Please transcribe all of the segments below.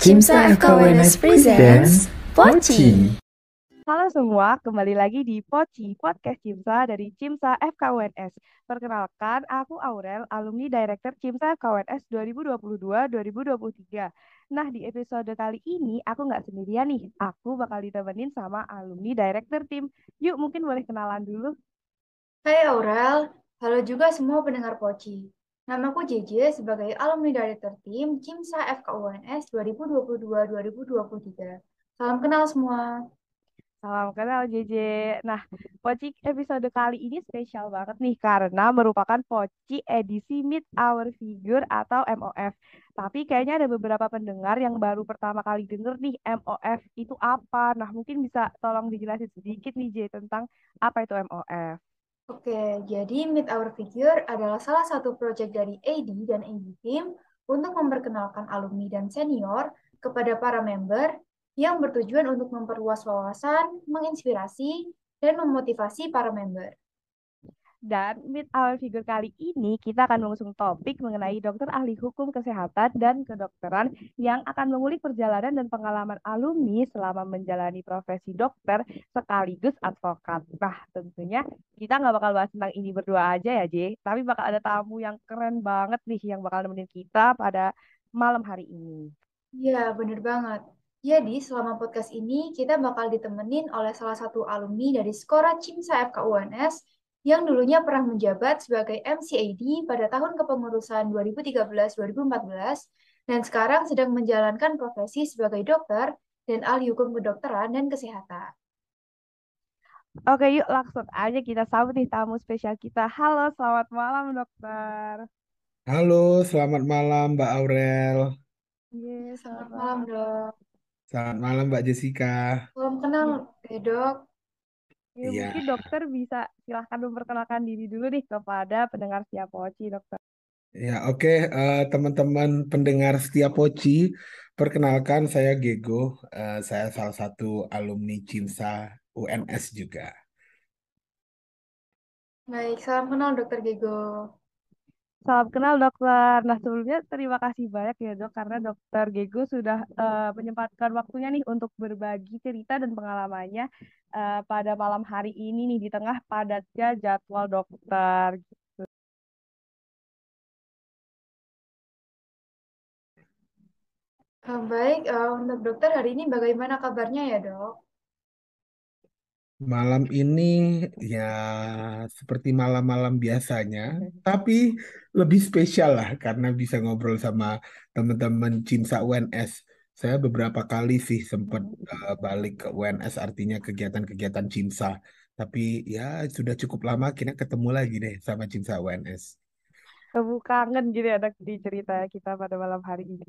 Cimsa FKWNS presents Poci. Halo semua, kembali lagi di Poci, podcast Cimsa dari Cimsa FKUNS. Perkenalkan, aku Aurel, alumni Director Cimsa FKUNS 2022-2023. Nah, di episode kali ini aku nggak sendirian nih, aku bakal ditemenin sama alumni Director Tim. Yuk, mungkin boleh kenalan dulu. Hai Aurel, halo juga semua pendengar Poci. Namaku JJ sebagai alumni Director Tim Cimsa FKUNS 2022-2023. Salam kenal semua. Salam kenal JJ. Nah, Poci episode kali ini spesial banget nih karena merupakan Poci edisi Meet Our Figure atau MOF. Tapi kayaknya ada beberapa pendengar yang baru pertama kali denger nih MOF itu apa. Nah, mungkin bisa tolong dijelasin sedikit nih J tentang apa itu MOF. Oke, jadi Meet Our Figure adalah salah satu proyek dari AD dan AD Team untuk memperkenalkan alumni dan senior kepada para member yang bertujuan untuk memperluas wawasan, menginspirasi, dan memotivasi para member. Dan Meet Our Figure kali ini kita akan mengusung topik mengenai dokter ahli hukum kesehatan dan kedokteran yang akan mengulik perjalanan dan pengalaman alumni selama menjalani profesi dokter sekaligus advokat. Nah, tentunya kita nggak bakal bahas tentang ini berdua aja ya, J. Tapi bakal ada tamu yang keren banget nih yang bakal nemenin kita pada malam hari ini. Iya, bener banget. Jadi, selama podcast ini, kita bakal ditemenin oleh salah satu alumni dari Skora Cimsa FK UNS yang dulunya pernah menjabat sebagai MCAD pada tahun kepengurusan 2013-2014 dan sekarang sedang menjalankan profesi sebagai dokter dan ahli hukum kedokteran dan kesehatan. Oke, yuk langsung aja kita sambut nih tamu spesial kita. Halo, selamat malam dokter. Halo, selamat malam Mbak Aurel. Yes, Selamat malam, dok. Selamat malam Mbak Jessica. Salam kenal, eh, dok. Ya, Iya. mungkin dokter bisa silahkan memperkenalkan diri dulu nih kepada pendengar siap Poci, dokter. Ya, oke eh, teman-teman pendengar setia Poci, perkenalkan saya Gego. Eh, saya salah satu alumni Cimsa UNS juga. Baik, salam kenal, dokter Gego. Salam kenal dokter. Nah sebelumnya terima kasih banyak ya dok karena dokter Gego sudah eh, menyempatkan waktunya nih untuk berbagi cerita dan pengalamannya eh, pada malam hari ini nih di tengah padatnya jadwal dokter. gitu. Eh, baik, eh, untuk dokter hari ini bagaimana kabarnya ya, dok? Malam ini ya seperti malam-malam biasanya, tapi lebih spesial lah karena bisa ngobrol sama teman-teman Cimsa UNS. Saya beberapa kali sih sempat eh, balik ke UNS, artinya kegiatan-kegiatan Cimsa. Tapi ya sudah cukup lama akhirnya ketemu lagi deh sama Cimsa UNS. Kamu kangen gitu ya dok di cerita kita pada malam hari ini.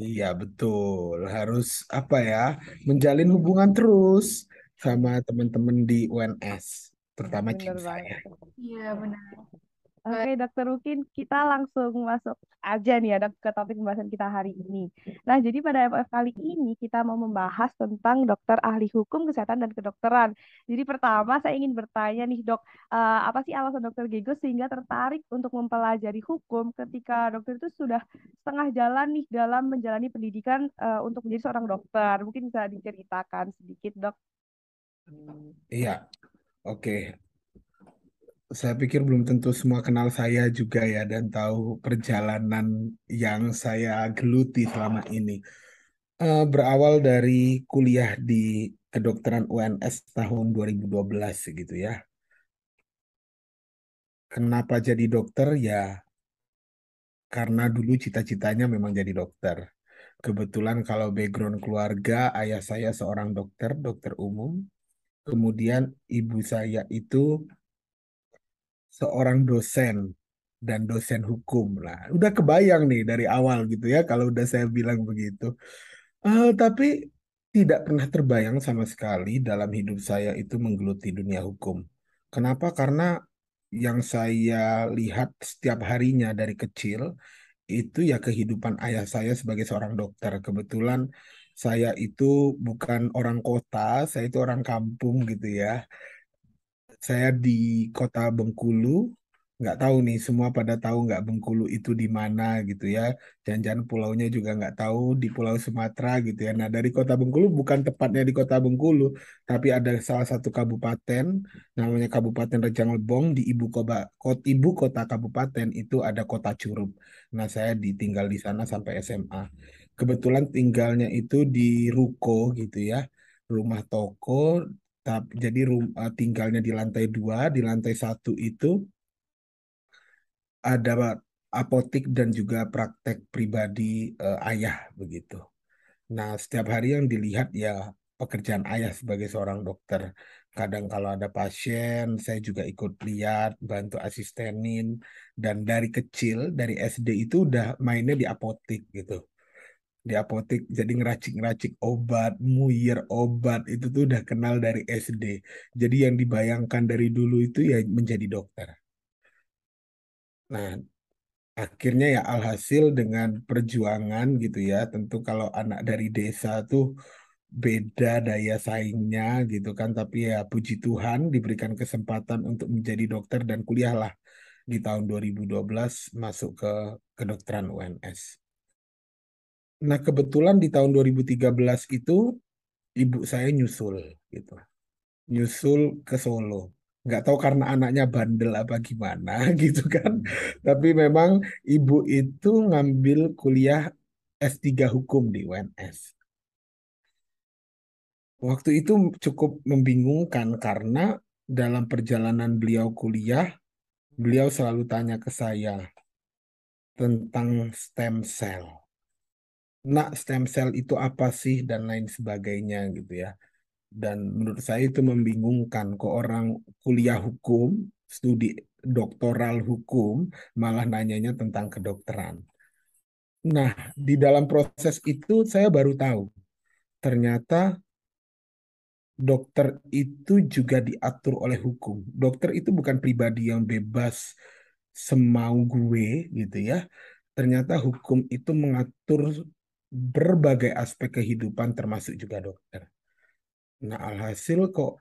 Iya betul, harus apa ya, menjalin hubungan terus sama teman-teman di UNS, terutama Bener Cimsa ya. banget. Iya, benar. Oke, dokter mungkin kita langsung masuk aja nih ya Dok, ke topik pembahasan kita hari ini. Nah, jadi pada MF kali ini kita mau membahas tentang dokter ahli hukum kesehatan dan kedokteran. Jadi pertama saya ingin bertanya nih dok, eh, apa sih alasan dokter Gego sehingga tertarik untuk mempelajari hukum ketika dokter itu sudah setengah jalan nih dalam menjalani pendidikan eh, untuk menjadi seorang dokter? Mungkin bisa diceritakan sedikit dok. Iya, oke. Saya pikir belum tentu semua kenal saya juga ya dan tahu perjalanan yang saya geluti selama ini. Eh, berawal dari kuliah di kedokteran UNS tahun 2012 gitu ya. Kenapa jadi dokter? Ya karena dulu cita-citanya memang jadi dokter. Kebetulan kalau background keluarga, ayah saya seorang dokter, dokter umum. Kemudian ibu saya itu seorang dosen dan dosen hukum lah. Udah kebayang nih dari awal gitu ya kalau udah saya bilang begitu. Eh, tapi tidak pernah terbayang sama sekali dalam hidup saya itu menggeluti dunia hukum. Kenapa? Karena yang saya lihat setiap harinya dari kecil itu ya kehidupan ayah saya sebagai seorang dokter. Kebetulan saya itu bukan orang kota, saya itu orang kampung gitu ya. Saya di kota Bengkulu, nggak tahu nih semua pada tahu nggak Bengkulu itu di mana gitu ya. Jangan-jangan pulaunya juga nggak tahu di Pulau Sumatera gitu ya. Nah dari kota Bengkulu bukan tepatnya di kota Bengkulu tapi ada salah satu kabupaten namanya Kabupaten Rejang Lebong di ibu kota kota ibu kota kabupaten itu ada kota Curup. Nah saya ditinggal di sana sampai SMA kebetulan tinggalnya itu di ruko gitu ya rumah toko jadi rum, eh, tinggalnya di lantai dua di lantai satu itu ada apotik dan juga praktek pribadi eh, ayah begitu. Nah, setiap hari yang dilihat ya pekerjaan ayah sebagai seorang dokter. Kadang kalau ada pasien, saya juga ikut lihat, bantu asistenin. Dan dari kecil, dari SD itu udah mainnya di apotik gitu. Di apotik jadi ngeracik-ngeracik obat, muir obat, itu tuh udah kenal dari SD. Jadi yang dibayangkan dari dulu itu ya menjadi dokter. Nah, akhirnya ya alhasil dengan perjuangan gitu ya tentu kalau anak dari desa tuh beda daya saingnya gitu kan tapi ya puji Tuhan diberikan kesempatan untuk menjadi dokter dan kuliahlah di tahun 2012 masuk ke kedokteran UNS. Nah kebetulan di tahun 2013 itu ibu saya nyusul gitu nyusul ke Solo nggak tahu karena anaknya bandel apa gimana gitu kan. Tapi memang ibu itu ngambil kuliah S3 hukum di UNS. Waktu itu cukup membingungkan karena dalam perjalanan beliau kuliah, beliau selalu tanya ke saya tentang stem cell. Nak, stem cell itu apa sih dan lain sebagainya gitu ya. Dan menurut saya itu membingungkan kok orang kuliah hukum, studi doktoral hukum, malah nanyanya tentang kedokteran. Nah, di dalam proses itu saya baru tahu, ternyata dokter itu juga diatur oleh hukum. Dokter itu bukan pribadi yang bebas semau gue gitu ya. Ternyata hukum itu mengatur berbagai aspek kehidupan termasuk juga dokter. Nah, alhasil kok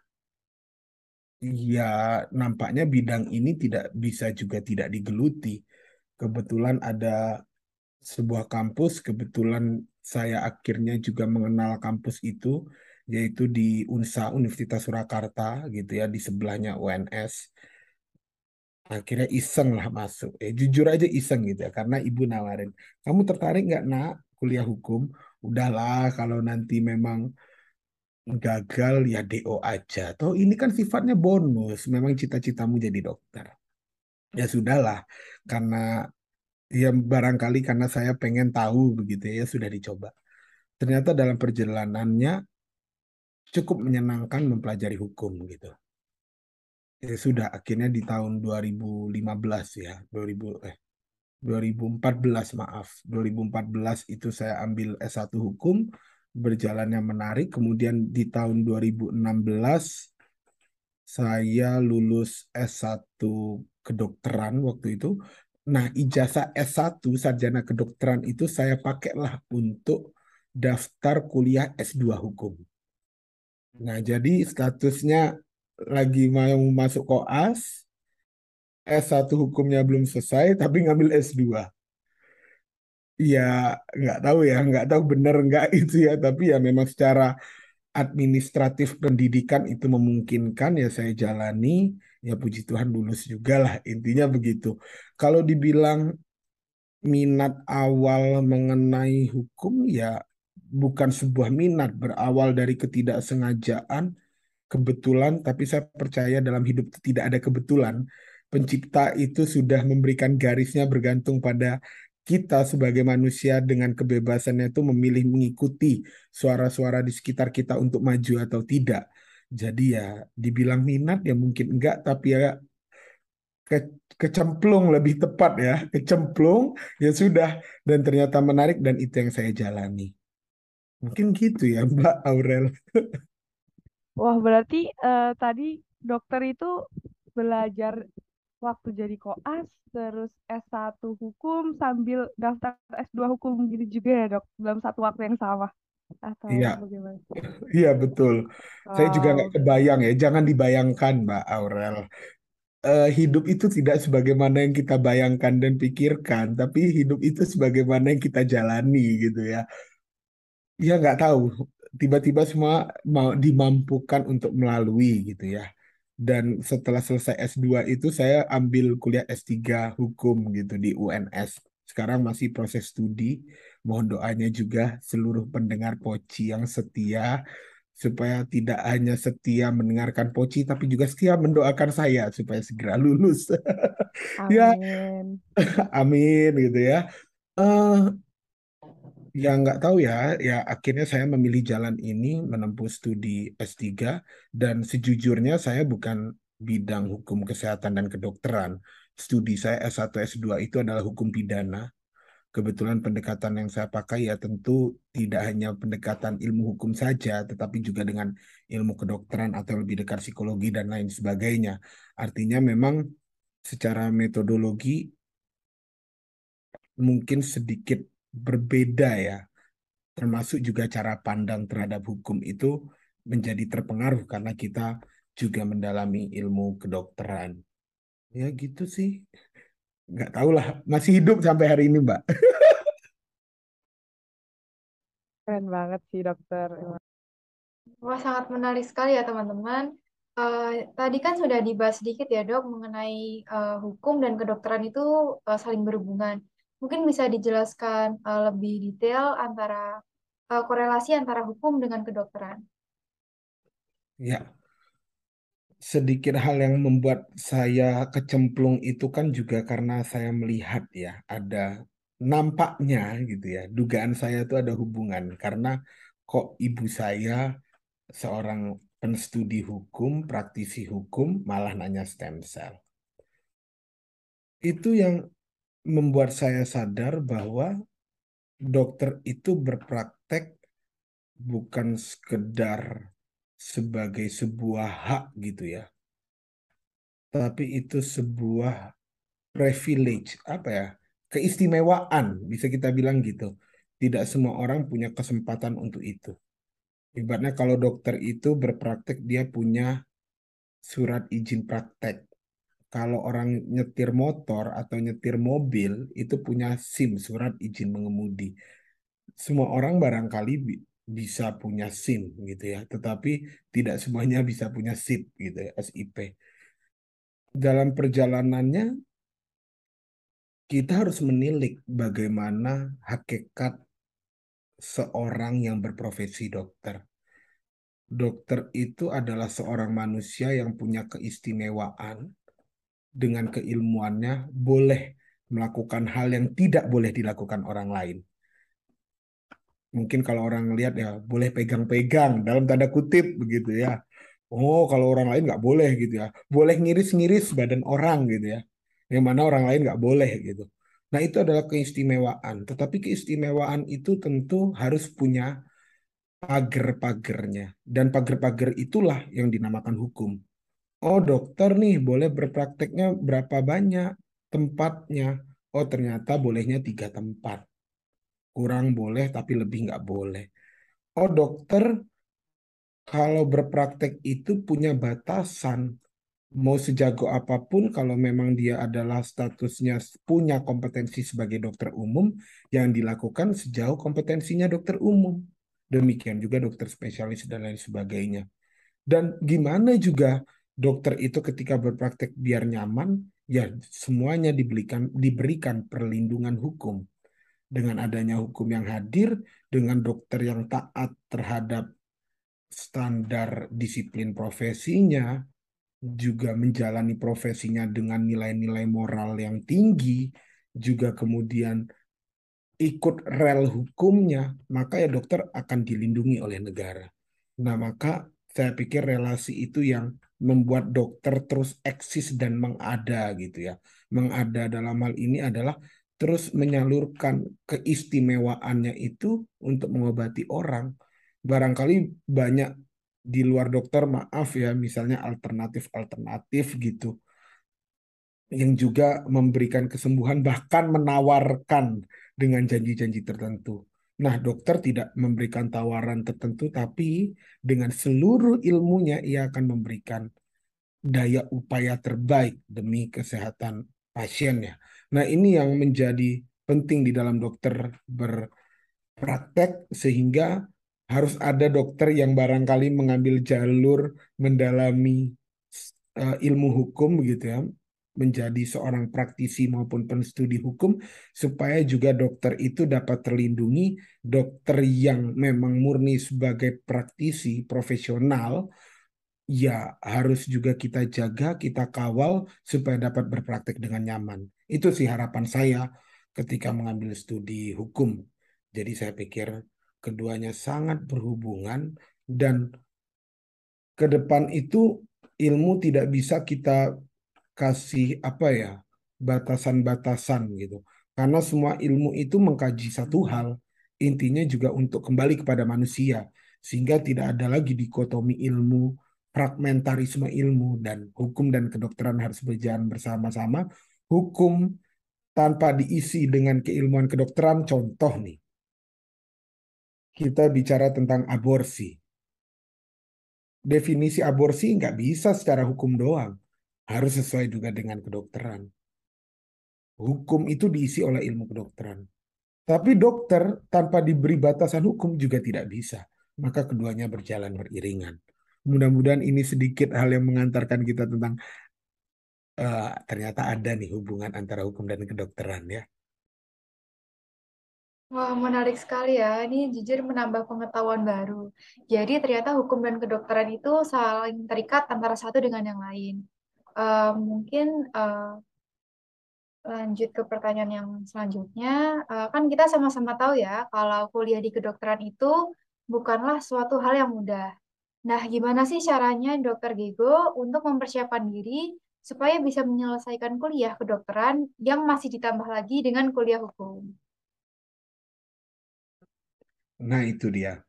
ya nampaknya bidang ini tidak bisa juga tidak digeluti. Kebetulan ada sebuah kampus, kebetulan saya akhirnya juga mengenal kampus itu, yaitu di UNSA, Universitas Surakarta, gitu ya, di sebelahnya UNS. Akhirnya iseng lah masuk. Eh, jujur aja iseng gitu ya, karena ibu nawarin, kamu tertarik nggak nak kuliah hukum? Udahlah, kalau nanti memang gagal ya DO aja. Toh ini kan sifatnya bonus. Memang cita-citamu jadi dokter. Ya sudahlah, karena ya barangkali karena saya pengen tahu begitu ya sudah dicoba. Ternyata dalam perjalanannya cukup menyenangkan mempelajari hukum gitu. Ya sudah akhirnya di tahun 2015 ya, 2000 eh 2014 maaf. 2014 itu saya ambil S1 hukum berjalannya menarik. Kemudian di tahun 2016 saya lulus S1 kedokteran waktu itu. Nah, ijazah S1 sarjana kedokteran itu saya pakailah untuk daftar kuliah S2 hukum. Nah, jadi statusnya lagi mau masuk koas, S1 hukumnya belum selesai, tapi ngambil S2 ya nggak tahu ya nggak tahu benar nggak itu ya. Tapi ya memang secara administratif pendidikan itu memungkinkan ya saya jalani. Ya puji Tuhan lulus juga lah intinya begitu. Kalau dibilang minat awal mengenai hukum ya bukan sebuah minat berawal dari ketidaksengajaan kebetulan. Tapi saya percaya dalam hidup tidak ada kebetulan pencipta itu sudah memberikan garisnya bergantung pada kita sebagai manusia dengan kebebasannya itu memilih mengikuti suara-suara di sekitar kita untuk maju atau tidak. Jadi ya dibilang minat ya mungkin enggak, tapi ya ke, kecemplung lebih tepat ya, kecemplung ya sudah dan ternyata menarik dan itu yang saya jalani. Mungkin gitu ya Mbak Aurel. Wah, berarti uh, tadi dokter itu belajar waktu jadi koas terus S1 hukum sambil daftar S2 hukum gitu juga ya dok dalam satu waktu yang sama atau Iya, bagaimana? iya betul. Saya juga nggak Wow. kebayang ya, jangan dibayangkan Mbak Aurel. eh, hidup itu tidak sebagaimana yang kita bayangkan dan pikirkan, tapi hidup itu sebagaimana yang kita jalani gitu ya. Ya nggak tahu, tiba-tiba semua mau dimampukan untuk melalui gitu ya. Dan setelah selesai S2 itu saya ambil kuliah S3 hukum gitu di UNS. Sekarang masih proses studi. Mohon doanya juga seluruh pendengar Poci yang setia supaya tidak hanya setia mendengarkan Poci tapi juga setia mendoakan saya supaya segera lulus. Ya, Amin. amin gitu ya. Eh, Ya nggak tahu ya, ya akhirnya saya memilih jalan ini menempuh studi S3 dan sejujurnya saya bukan bidang hukum kesehatan dan kedokteran. Studi saya S1 S2 itu adalah hukum pidana. Kebetulan pendekatan yang saya pakai ya tentu tidak hanya pendekatan ilmu hukum saja, tetapi juga dengan ilmu kedokteran atau lebih dekat psikologi dan lain sebagainya. Artinya memang secara metodologi mungkin sedikit berbeda ya termasuk juga cara pandang terhadap hukum itu menjadi terpengaruh karena kita juga mendalami ilmu kedokteran. Ya gitu sih. Nggak tahu lah, masih hidup sampai hari ini, Mbak. Keren banget sih dokter. Wah, sangat menarik sekali ya teman-teman. Eh, tadi kan sudah dibahas sedikit ya dok mengenai eh, hukum dan kedokteran itu eh, saling berhubungan. Mungkin bisa dijelaskan eh, lebih detail antara eh, korelasi antara hukum dengan kedokteran. Ya, sedikit hal yang membuat saya kecemplung itu kan juga karena saya melihat ya ada nampaknya gitu ya dugaan saya itu ada hubungan. Karena kok ibu saya seorang penstudi hukum praktisi hukum malah nanya stem cell. Itu yang membuat saya sadar bahwa dokter itu berpraktek bukan sekedar sebagai sebuah hak gitu ya. Tapi itu sebuah privilege, apa ya? Keistimewaan, bisa kita bilang gitu. Tidak semua orang punya kesempatan untuk itu. Ibaratnya kalau dokter itu berpraktek dia punya surat izin praktek. Kalau orang nyetir motor atau nyetir mobil itu punya SIM, surat izin mengemudi. Semua orang barangkali bisa punya SIM gitu ya, tetapi tidak semuanya bisa punya SIP gitu ya, SIP. Dalam perjalanannya kita harus menilik bagaimana hakikat seorang yang berprofesi dokter. Dokter itu adalah seorang manusia yang punya keistimewaan dengan keilmuannya boleh melakukan hal yang tidak boleh dilakukan orang lain mungkin kalau orang lihat ya boleh pegang-pegang dalam tanda kutip begitu ya. Oh, kalau orang lain nggak boleh gitu ya. Boleh ngiris-ngiris badan orang gitu ya. Yang mana orang lain nggak boleh gitu. Nah, itu adalah keistimewaan. Tetapi keistimewaan itu tentu harus punya pagar-pagarnya. Dan pagar-pagar itulah yang dinamakan hukum. Oh, dokter nih boleh berprakteknya berapa banyak tempatnya. Oh, ternyata bolehnya tiga tempat kurang boleh tapi lebih nggak boleh. Oh dokter kalau berpraktek itu punya batasan. Mau sejago apa pun kalau memang dia adalah statusnya punya kompetensi sebagai dokter umum yang dilakukan sejauh kompetensinya dokter umum. Demikian juga dokter spesialis dan lain sebagainya. Dan gimana juga dokter itu ketika berpraktek biar nyaman, ya semuanya diberikan diberikan perlindungan hukum dengan adanya hukum yang hadir, dengan dokter yang taat terhadap standar disiplin profesinya, juga menjalani profesinya dengan nilai-nilai moral yang tinggi, juga kemudian ikut rel hukumnya, maka ya dokter akan dilindungi oleh negara. Nah, maka saya pikir relasi itu yang membuat dokter terus eksis dan mengada gitu ya. Mengada dalam hal ini adalah terus menyalurkan keistimewaannya itu untuk mengobati orang. Barangkali banyak di luar dokter, maaf ya, misalnya alternatif-alternatif gitu, yang juga memberikan kesembuhan, bahkan menawarkan dengan janji-janji tertentu. Nah, dokter tidak memberikan tawaran tertentu, tapi dengan seluruh ilmunya ia akan memberikan daya upaya terbaik demi kesehatan pasiennya. Nah, ini yang menjadi penting di dalam dokter berpraktek sehingga harus ada dokter yang barangkali mengambil jalur mendalami uh, ilmu hukum gitu ya, menjadi seorang praktisi maupun penstudi hukum supaya juga dokter itu dapat terlindungi dokter yang memang murni sebagai praktisi profesional ya harus juga kita jaga, kita kawal supaya dapat berpraktek dengan nyaman. Itu sih harapan saya ketika mengambil studi hukum. Jadi saya pikir keduanya sangat berhubungan dan ke depan itu ilmu tidak bisa kita kasih apa ya batasan-batasan gitu. Karena semua ilmu itu mengkaji satu hal, intinya juga untuk kembali kepada manusia sehingga tidak ada lagi dikotomi ilmu fragmentarisme ilmu dan hukum dan kedokteran harus berjalan bersama-sama. Hukum tanpa diisi dengan keilmuan kedokteran, contoh nih, kita bicara tentang aborsi. Definisi aborsi nggak bisa secara hukum doang, harus sesuai juga dengan kedokteran. Hukum itu diisi oleh ilmu kedokteran. Tapi dokter tanpa diberi batasan hukum juga tidak bisa. Maka keduanya berjalan beriringan. Mudah-mudahan ini sedikit hal yang mengantarkan kita tentang uh, ternyata ada nih hubungan antara hukum dan kedokteran ya. Wah, menarik sekali ya. Ini jujur menambah pengetahuan baru. Jadi ternyata hukum dan kedokteran itu saling terikat antara satu dengan yang lain. Uh, mungkin uh, lanjut ke pertanyaan yang selanjutnya. Uh, kan kita sama-sama tahu ya, kalau kuliah di kedokteran itu bukanlah suatu hal yang mudah. Nah, gimana sih caranya Dokter Gego untuk mempersiapkan diri supaya bisa menyelesaikan kuliah kedokteran yang masih ditambah lagi dengan kuliah hukum? Nah, itu dia.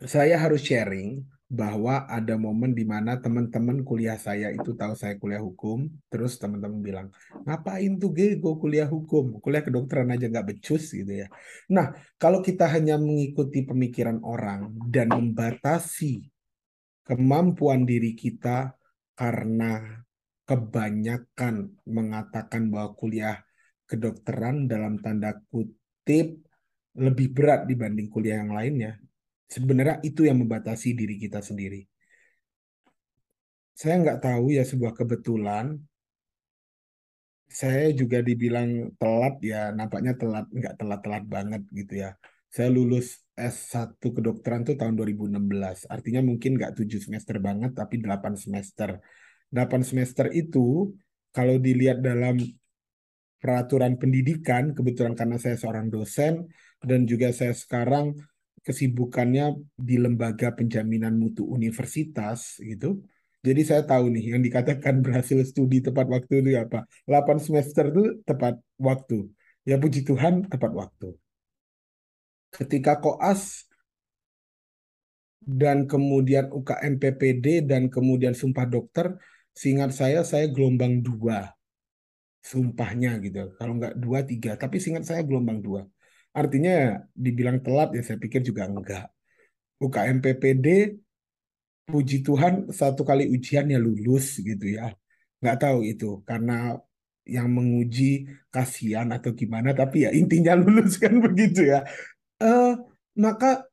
Saya harus sharing bahwa ada momen di mana teman-teman kuliah saya itu tahu saya kuliah hukum, terus teman-teman bilang, ngapain tuh Gego kuliah hukum, kuliah kedokteran aja nggak becus gitu ya. Nah, kalau kita hanya mengikuti pemikiran orang dan membatasi kemampuan diri kita karena kebanyakan mengatakan bahwa kuliah kedokteran dalam tanda kutip lebih berat dibanding kuliah yang lainnya, Sebenarnya itu yang membatasi diri kita sendiri. Saya nggak tahu ya sebuah kebetulan. Saya juga dibilang telat ya, nampaknya telat, nggak telat-telat banget gitu ya. Saya lulus S1 kedokteran tuh tahun 2016. Artinya mungkin nggak 7 semester banget, tapi 8 semester. 8 semester itu kalau dilihat dalam peraturan pendidikan, kebetulan karena saya seorang dosen dan juga saya sekarang kesibukannya di lembaga penjaminan mutu universitas gitu. Jadi saya tahu nih yang dikatakan berhasil studi tepat waktu itu apa? 8 semester itu tepat waktu. Ya puji Tuhan tepat waktu. Ketika koas dan kemudian UKM PPD dan kemudian sumpah dokter, seingat saya saya gelombang dua sumpahnya gitu. Kalau nggak dua tiga, tapi seingat saya gelombang dua. Artinya dibilang telat ya saya pikir juga enggak. UKM PPD puji Tuhan satu kali ujian ya lulus gitu ya. Nggak tahu itu karena yang menguji kasihan atau gimana tapi ya intinya lulus kan begitu ya. Uh, maka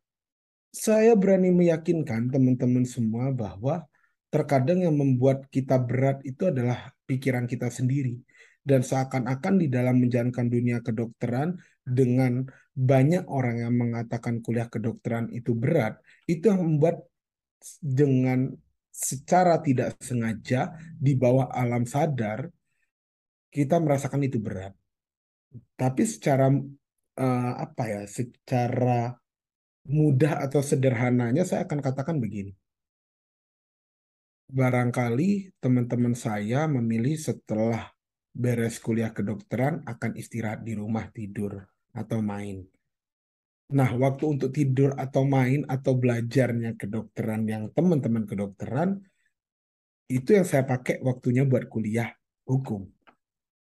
saya berani meyakinkan teman-teman semua bahwa terkadang yang membuat kita berat itu adalah pikiran kita sendiri dan seakan-akan di dalam menjalankan dunia kedokteran dengan banyak orang yang mengatakan kuliah kedokteran itu berat, itu yang membuat dengan secara tidak sengaja di bawah alam sadar kita merasakan itu berat. Tapi secara uh, apa ya, secara mudah atau sederhananya saya akan katakan begini. Barangkali teman-teman saya memilih setelah beres kuliah kedokteran akan istirahat di rumah tidur atau main. Nah, waktu untuk tidur atau main atau belajarnya kedokteran yang teman-teman kedokteran itu yang saya pakai waktunya buat kuliah hukum.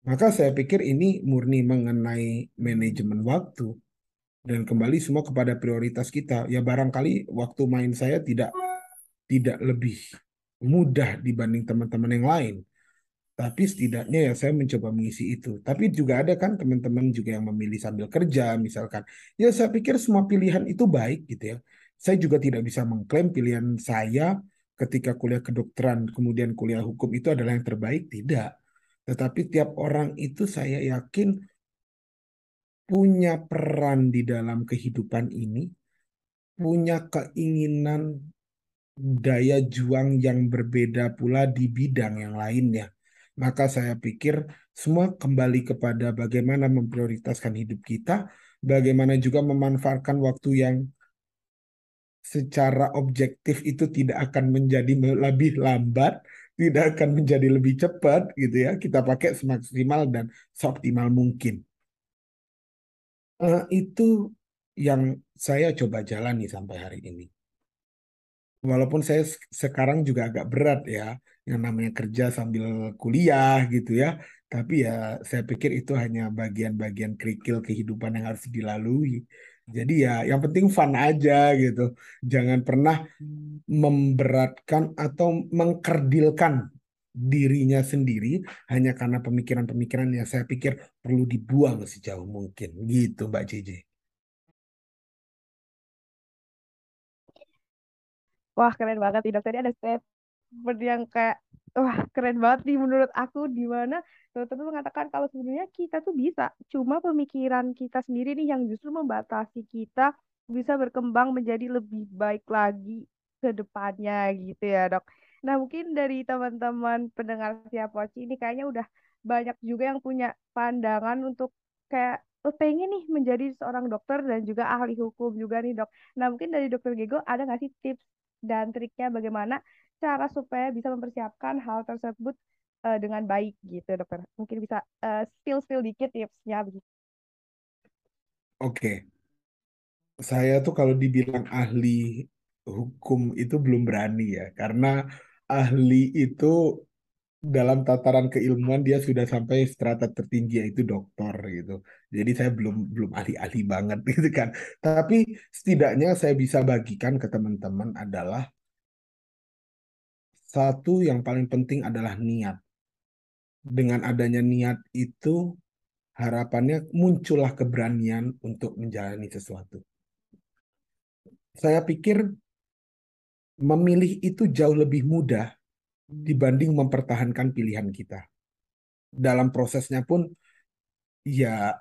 Maka saya pikir ini murni mengenai manajemen waktu dan kembali semua kepada prioritas kita. Ya barangkali waktu main saya tidak tidak lebih mudah dibanding teman-teman yang lain. Tapi setidaknya ya saya mencoba mengisi itu. Tapi juga ada kan teman-teman juga yang memilih sambil kerja misalkan. Ya saya pikir semua pilihan itu baik gitu ya. Saya juga tidak bisa mengklaim pilihan saya ketika kuliah kedokteran kemudian kuliah hukum itu adalah yang terbaik. Tidak. Tetapi tiap orang itu saya yakin punya peran di dalam kehidupan ini, punya keinginan daya juang yang berbeda pula di bidang yang lainnya. Maka saya pikir semua kembali kepada bagaimana memprioritaskan hidup kita, bagaimana juga memanfaatkan waktu yang secara objektif itu tidak akan menjadi lebih lambat, tidak akan menjadi lebih cepat gitu ya. Kita pakai semaksimal dan seoptimal mungkin. Uh, itu yang saya coba jalani sampai hari ini walaupun saya sekarang juga agak berat ya, yang namanya kerja sambil kuliah gitu ya. Tapi ya saya pikir itu hanya bagian-bagian kerikil kehidupan yang harus dilalui. Jadi ya yang penting fun aja gitu. Jangan pernah memberatkan atau mengkerdilkan dirinya sendiri hanya karena pemikiran-pemikiran yang saya pikir perlu dibuang sejauh mungkin. Gitu Mbak JJ. Wah, keren banget nih dok. Tadi ada statement yang kayak, wah keren banget nih menurut aku di mana dokter itu mengatakan kalau sebenarnya kita tuh bisa, cuma pemikiran kita sendiri nih yang justru membatasi kita bisa berkembang menjadi lebih baik lagi ke depannya gitu ya dok. Nah mungkin dari teman-teman pendengar Siapoci ini kayaknya udah banyak juga yang punya pandangan untuk kayak oh, pengen nih menjadi seorang dokter dan juga ahli hukum juga nih dok. Nah mungkin dari dokter Gego ada nggak sih tips dan triknya bagaimana cara supaya bisa mempersiapkan hal tersebut uh, dengan baik gitu dokter. Mungkin bisa uh, spill-spill dikit tipsnya begitu. Oke. Okay. Saya tuh kalau dibilang ahli hukum itu belum berani ya, karena ahli itu dalam tataran keilmuan dia sudah sampai strata tertinggi yaitu dokter gitu. Jadi saya belum belum ahli-ahli banget gitu kan. Tapi setidaknya saya bisa bagikan ke teman-teman adalah satu yang paling penting adalah niat. Dengan adanya niat itu harapannya muncullah keberanian untuk menjalani sesuatu. Saya pikir memilih itu jauh lebih mudah dibanding mempertahankan pilihan kita. Dalam prosesnya pun ya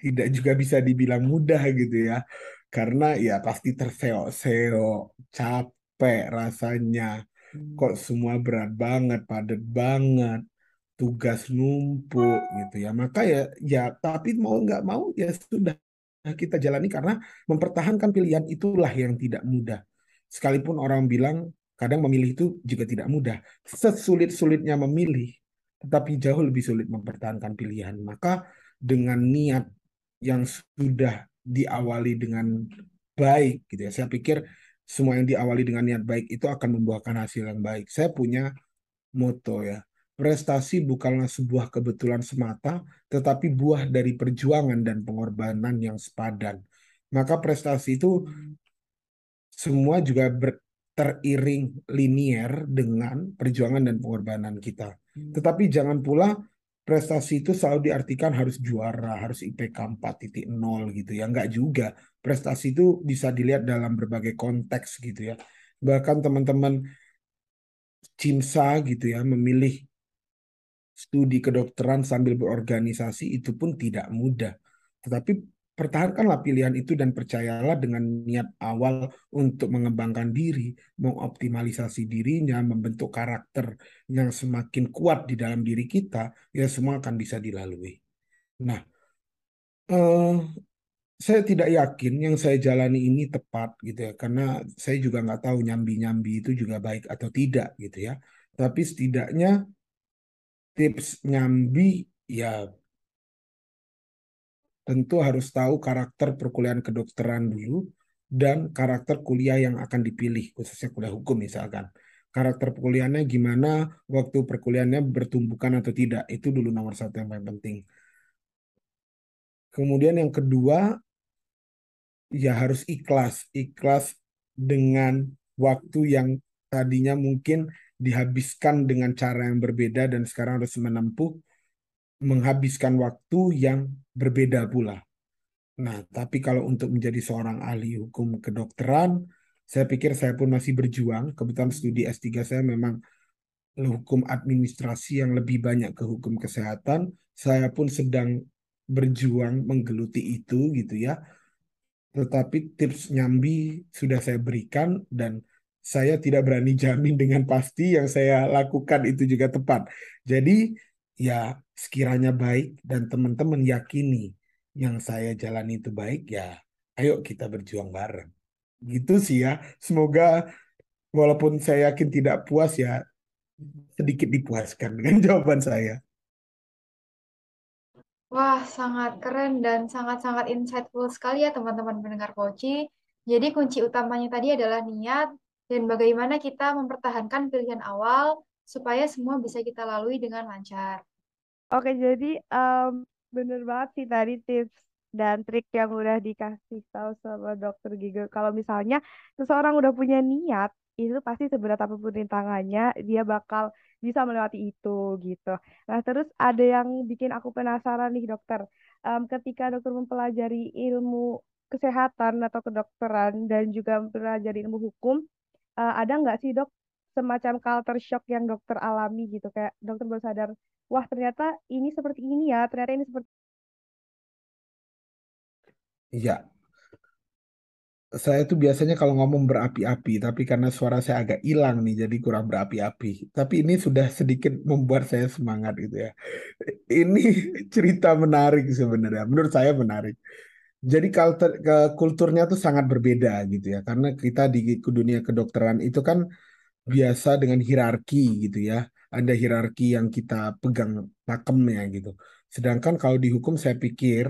tidak juga bisa dibilang mudah gitu ya. Karena ya pasti terseok-seok, capek rasanya. Kok semua berat banget, padat banget, tugas numpuk gitu ya. Maka ya ya tapi mau nggak mau ya sudah kita jalani karena mempertahankan pilihan itulah yang tidak mudah. Sekalipun orang bilang Kadang memilih itu juga tidak mudah. Sesulit-sulitnya memilih, tetapi jauh lebih sulit mempertahankan pilihan. Maka dengan niat yang sudah diawali dengan baik, gitu ya. Saya pikir semua yang diawali dengan niat baik itu akan membuahkan hasil yang baik. Saya punya moto ya, prestasi bukanlah sebuah kebetulan semata, tetapi buah dari perjuangan dan pengorbanan yang sepadan. Maka prestasi itu semua juga ber, teriring linier dengan perjuangan dan pengorbanan kita. Hmm. Tetapi jangan pula prestasi itu selalu diartikan harus juara, harus IPK 4.0 gitu ya. Enggak juga. Prestasi itu bisa dilihat dalam berbagai konteks gitu ya. Bahkan teman-teman CIMSA gitu ya memilih studi kedokteran sambil berorganisasi itu pun tidak mudah. Tetapi pertahankanlah pilihan itu dan percayalah dengan niat awal untuk mengembangkan diri, mengoptimalisasi dirinya, membentuk karakter yang semakin kuat di dalam diri kita, ya semua akan bisa dilalui. Nah, eh, saya tidak yakin yang saya jalani ini tepat gitu ya, karena saya juga nggak tahu nyambi-nyambi itu juga baik atau tidak gitu ya. Tapi setidaknya tips nyambi ya tentu harus tahu karakter perkuliahan kedokteran dulu dan karakter kuliah yang akan dipilih, khususnya kuliah hukum misalkan. Karakter perkuliahannya gimana, waktu perkuliahannya bertumbukan atau tidak, itu dulu nomor satu yang paling penting. Kemudian yang kedua, ya harus ikhlas. Ikhlas dengan waktu yang tadinya mungkin dihabiskan dengan cara yang berbeda dan sekarang harus menempuh menghabiskan waktu yang berbeda pula. Nah, tapi kalau untuk menjadi seorang ahli hukum kedokteran, saya pikir saya pun masih berjuang. Kebetulan studi S3 saya memang hukum administrasi yang lebih banyak ke hukum kesehatan. Saya pun sedang berjuang menggeluti itu gitu ya. Tetapi tips nyambi sudah saya berikan dan saya tidak berani jamin dengan pasti yang saya lakukan itu juga tepat. Jadi ya sekiranya baik dan teman-teman yakini yang saya jalani itu baik ya ayo kita berjuang bareng. Gitu sih ya. Semoga walaupun saya yakin tidak puas ya sedikit dipuaskan dengan jawaban saya. Wah, sangat keren dan sangat-sangat insightful sekali ya teman-teman pendengar Poci. Jadi kunci utamanya tadi adalah niat dan bagaimana kita mempertahankan pilihan awal supaya semua bisa kita lalui dengan lancar. Oke, jadi um, bener banget sih tadi tips dan trik yang udah dikasih tahu sama dokter Giga. Kalau misalnya seseorang udah punya niat, itu pasti seberat apa pun rintangannya, dia bakal bisa melewati itu gitu. Nah, terus ada yang bikin aku penasaran nih dokter. Um, ketika dokter mempelajari ilmu kesehatan atau kedokteran dan juga mempelajari ilmu hukum, uh, ada nggak sih dok semacam culture shock yang dokter alami gitu? Kayak dokter baru sadar, wah ternyata ini seperti ini ya, ternyata ini seperti Iya, saya tuh biasanya kalau ngomong berapi-api, tapi karena suara saya agak hilang nih, jadi kurang berapi-api. Tapi ini sudah sedikit membuat saya semangat gitu ya. Ini cerita menarik sebenarnya, menurut saya menarik. Jadi kultur, kulturnya tuh sangat berbeda gitu ya, karena kita di dunia kedokteran itu kan biasa dengan hierarki gitu ya. Ada hierarki yang kita pegang pakemnya gitu. Sedangkan kalau di hukum saya pikir,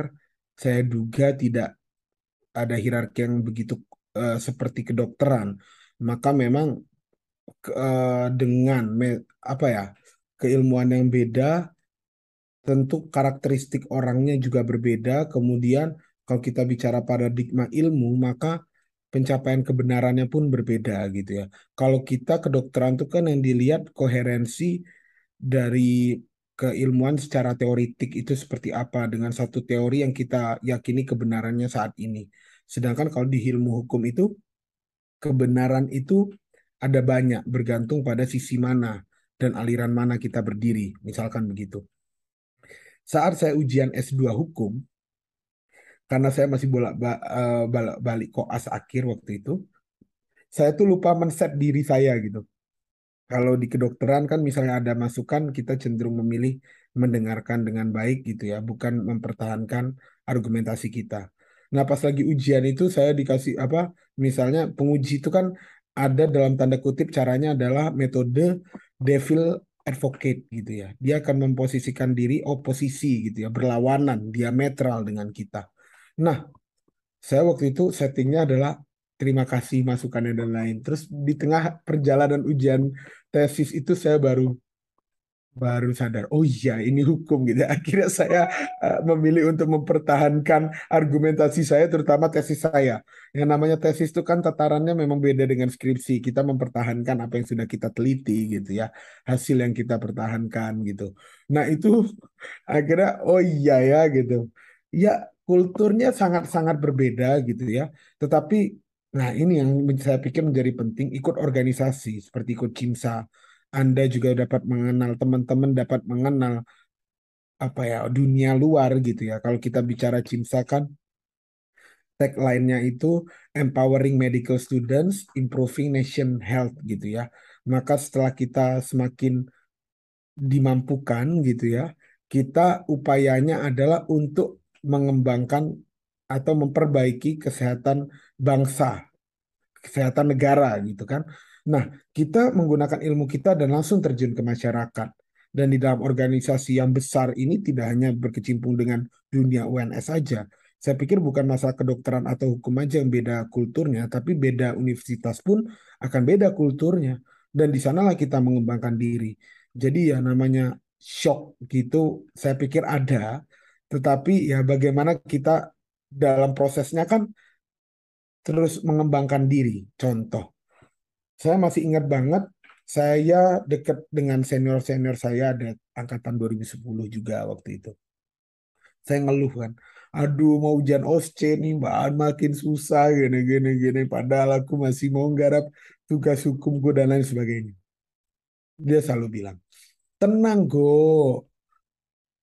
saya duga tidak ada hierarki yang begitu uh, seperti kedokteran, maka memang uh, dengan me, apa ya keilmuan yang beda, tentu karakteristik orangnya juga berbeda. Kemudian kalau kita bicara paradigma ilmu, maka pencapaian kebenarannya pun berbeda gitu ya. Kalau kita kedokteran itu kan yang dilihat koherensi dari keilmuan secara teoritik itu seperti apa dengan satu teori yang kita yakini kebenarannya saat ini. Sedangkan kalau di ilmu hukum itu kebenaran itu ada banyak bergantung pada sisi mana dan aliran mana kita berdiri, misalkan begitu. Saat saya ujian S2 hukum, karena saya masih bolak eh, balik koas akhir waktu itu, saya tuh lupa men-set diri saya gitu. Kalau di kedokteran kan misalnya ada masukan, kita cenderung memilih mendengarkan dengan baik gitu ya, bukan mempertahankan argumentasi kita. Nah, pas lagi ujian itu saya dikasih apa? Misalnya penguji itu kan ada dalam tanda kutip caranya adalah metode devil advocate gitu ya. Dia akan memposisikan diri oposisi gitu ya, berlawanan, diametral dengan kita. Nah, saya waktu itu settingnya adalah terima kasih masukannya dan lain. Terus di tengah perjalanan ujian tesis itu saya baru baru sadar, oh iya ini hukum gitu. Akhirnya saya uh, memilih untuk mempertahankan argumentasi saya, terutama tesis saya. Yang namanya tesis itu kan tatarannya memang beda dengan skripsi. Kita mempertahankan apa yang sudah kita teliti gitu ya, hasil yang kita pertahankan gitu. Nah itu akhirnya, oh iya ya gitu. Ya kulturnya sangat-sangat berbeda gitu ya. Tetapi, nah ini yang saya pikir menjadi penting, ikut organisasi seperti ikut CIMSA, anda juga dapat mengenal teman-teman dapat mengenal apa ya dunia luar gitu ya. Kalau kita bicara CIMSA kan tagline-nya itu empowering medical students, improving nation health gitu ya. Maka setelah kita semakin dimampukan gitu ya, kita upayanya adalah untuk mengembangkan atau memperbaiki kesehatan bangsa, kesehatan negara gitu kan. Nah, kita menggunakan ilmu kita dan langsung terjun ke masyarakat. Dan di dalam organisasi yang besar ini tidak hanya berkecimpung dengan dunia UNS saja. Saya pikir bukan masalah kedokteran atau hukum aja yang beda kulturnya, tapi beda universitas pun akan beda kulturnya. Dan di sanalah kita mengembangkan diri. Jadi ya namanya shock gitu, saya pikir ada. Tetapi ya bagaimana kita dalam prosesnya kan terus mengembangkan diri. Contoh, Saya masih ingat banget, saya dekat dengan senior-senior saya ada angkatan 2010 juga waktu itu. Saya ngeluh kan, aduh mau ujian OSCE nih mbak makin susah gini gini gini padahal aku masih mau garap tugas hukumku dan lain sebagainya. Dia selalu bilang, tenang go,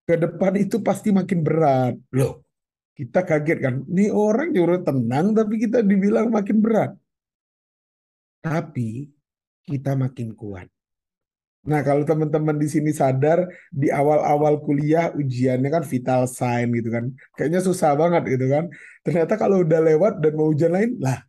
ke depan itu pasti makin berat. Loh, kita kaget kan, ini orang nyuruh tenang tapi kita dibilang makin berat. Tapi kita makin kuat. Nah, kalau teman-teman di sini sadar di awal-awal kuliah ujiannya kan vital sign gitu kan. Kayaknya susah banget gitu kan. Ternyata kalau udah lewat dan mau ujian lain, lah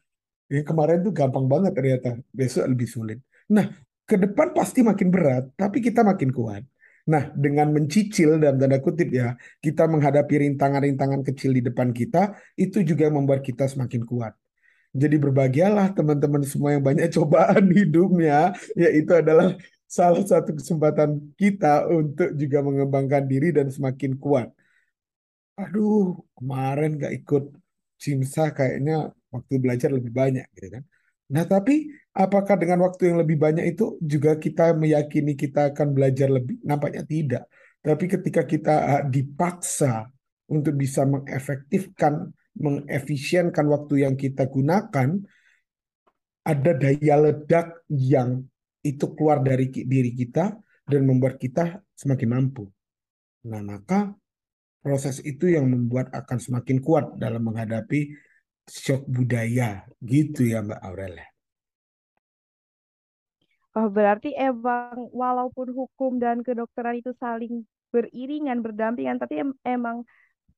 yang kemarin tuh gampang banget ternyata. Besok lebih sulit. Nah, ke depan pasti makin berat, tapi kita makin kuat. Nah, dengan mencicil dalam tanda kutip ya, kita menghadapi rintangan-rintangan kecil di depan kita, itu juga membuat kita semakin kuat. Jadi berbahagialah teman-teman semua yang banyak cobaan hidupnya, yaitu adalah salah satu kesempatan kita untuk juga mengembangkan diri dan semakin kuat. Aduh, kemarin gak ikut Simsa kayaknya waktu belajar lebih banyak gitu kan. Nah, tapi apakah dengan waktu yang lebih banyak itu juga kita meyakini kita akan belajar lebih? Nampaknya tidak. Tapi ketika kita ah, dipaksa untuk bisa mengefektifkan mengefisienkan waktu yang kita gunakan, ada daya ledak yang itu keluar dari diri kita dan membuat kita semakin mampu. Nah, maka proses itu yang membuat akan semakin kuat dalam menghadapi shock budaya. Gitu ya Mbak Aurelia. Oh, berarti emang walaupun hukum dan kedokteran itu saling beriringan, berdampingan, tapi em emang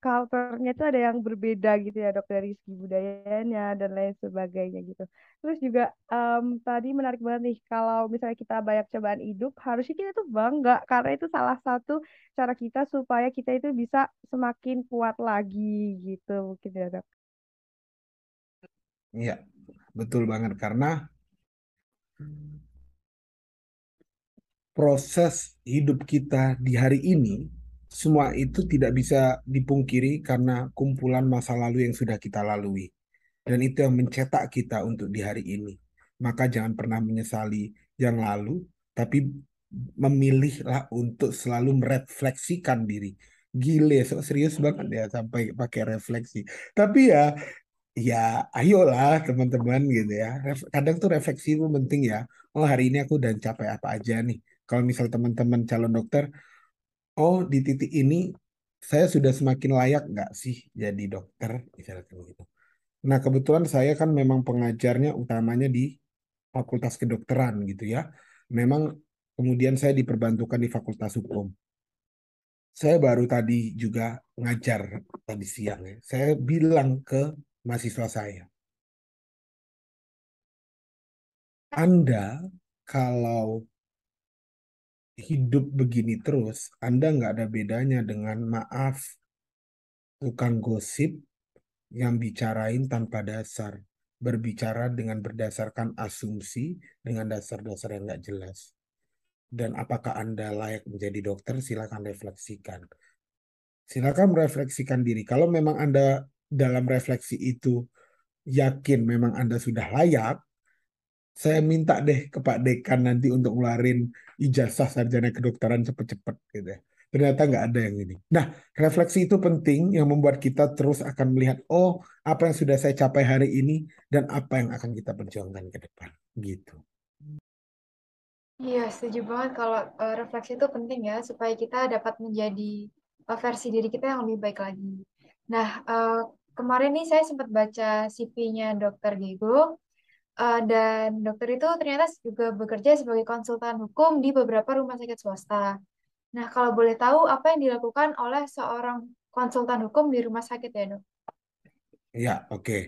culture-nya itu ada yang berbeda gitu ya dok dari segi budayanya dan lain sebagainya gitu. Terus juga um, tadi menarik banget nih kalau misalnya kita banyak cobaan hidup harusnya kita tuh bangga karena itu salah satu cara kita supaya kita itu bisa semakin kuat lagi gitu mungkin ya dok. Iya, betul banget karena proses hidup kita di hari ini semua itu tidak bisa dipungkiri karena kumpulan masa lalu yang sudah kita lalui. Dan itu yang mencetak kita untuk di hari ini. Maka jangan pernah menyesali yang lalu, tapi memilihlah untuk selalu merefleksikan diri. Gile, serius banget ya sampai pakai refleksi. Tapi ya, ya ayolah teman-teman gitu ya. Kadang tuh refleksi itu penting ya. Oh hari ini aku udah capai apa aja nih. Kalau misal teman-teman calon dokter, oh di titik ini saya sudah semakin layak nggak sih jadi dokter misalnya gitu. Nah kebetulan saya kan memang pengajarnya utamanya di Fakultas Kedokteran gitu ya. Memang kemudian saya diperbantukan di Fakultas Hukum. Saya baru tadi juga ngajar tadi siang ya. Saya bilang ke mahasiswa saya, Anda kalau hidup begini terus, Anda nggak ada bedanya dengan maaf tukang gosip yang bicarain tanpa dasar, berbicara dengan berdasarkan asumsi dengan dasar-dasar yang nggak jelas. Dan apakah Anda layak menjadi dokter? Silakan refleksikan. Silakan merefleksikan diri. Kalau memang Anda dalam refleksi itu yakin memang Anda sudah layak, saya minta deh ke Pak Dekan nanti untuk ngeluarin ijazah sarjana kedokteran cepet-cepet gitu ya. Ternyata nggak ada yang ini. Nah, refleksi itu penting yang membuat kita terus akan melihat, oh, apa yang sudah saya capai hari ini dan apa yang akan kita perjuangkan ke depan. Gitu. Iya, setuju banget kalau uh, refleksi itu penting ya, supaya kita dapat menjadi uh, versi diri kita yang lebih baik lagi. Nah, uh, kemarin nih saya sempat baca CV-nya Dr. Diego, Uh, dan dokter itu ternyata juga bekerja sebagai konsultan hukum di beberapa rumah sakit swasta. Nah, kalau boleh tahu apa yang dilakukan oleh seorang konsultan hukum di rumah sakit ya, dok? Ya, oke. Okay.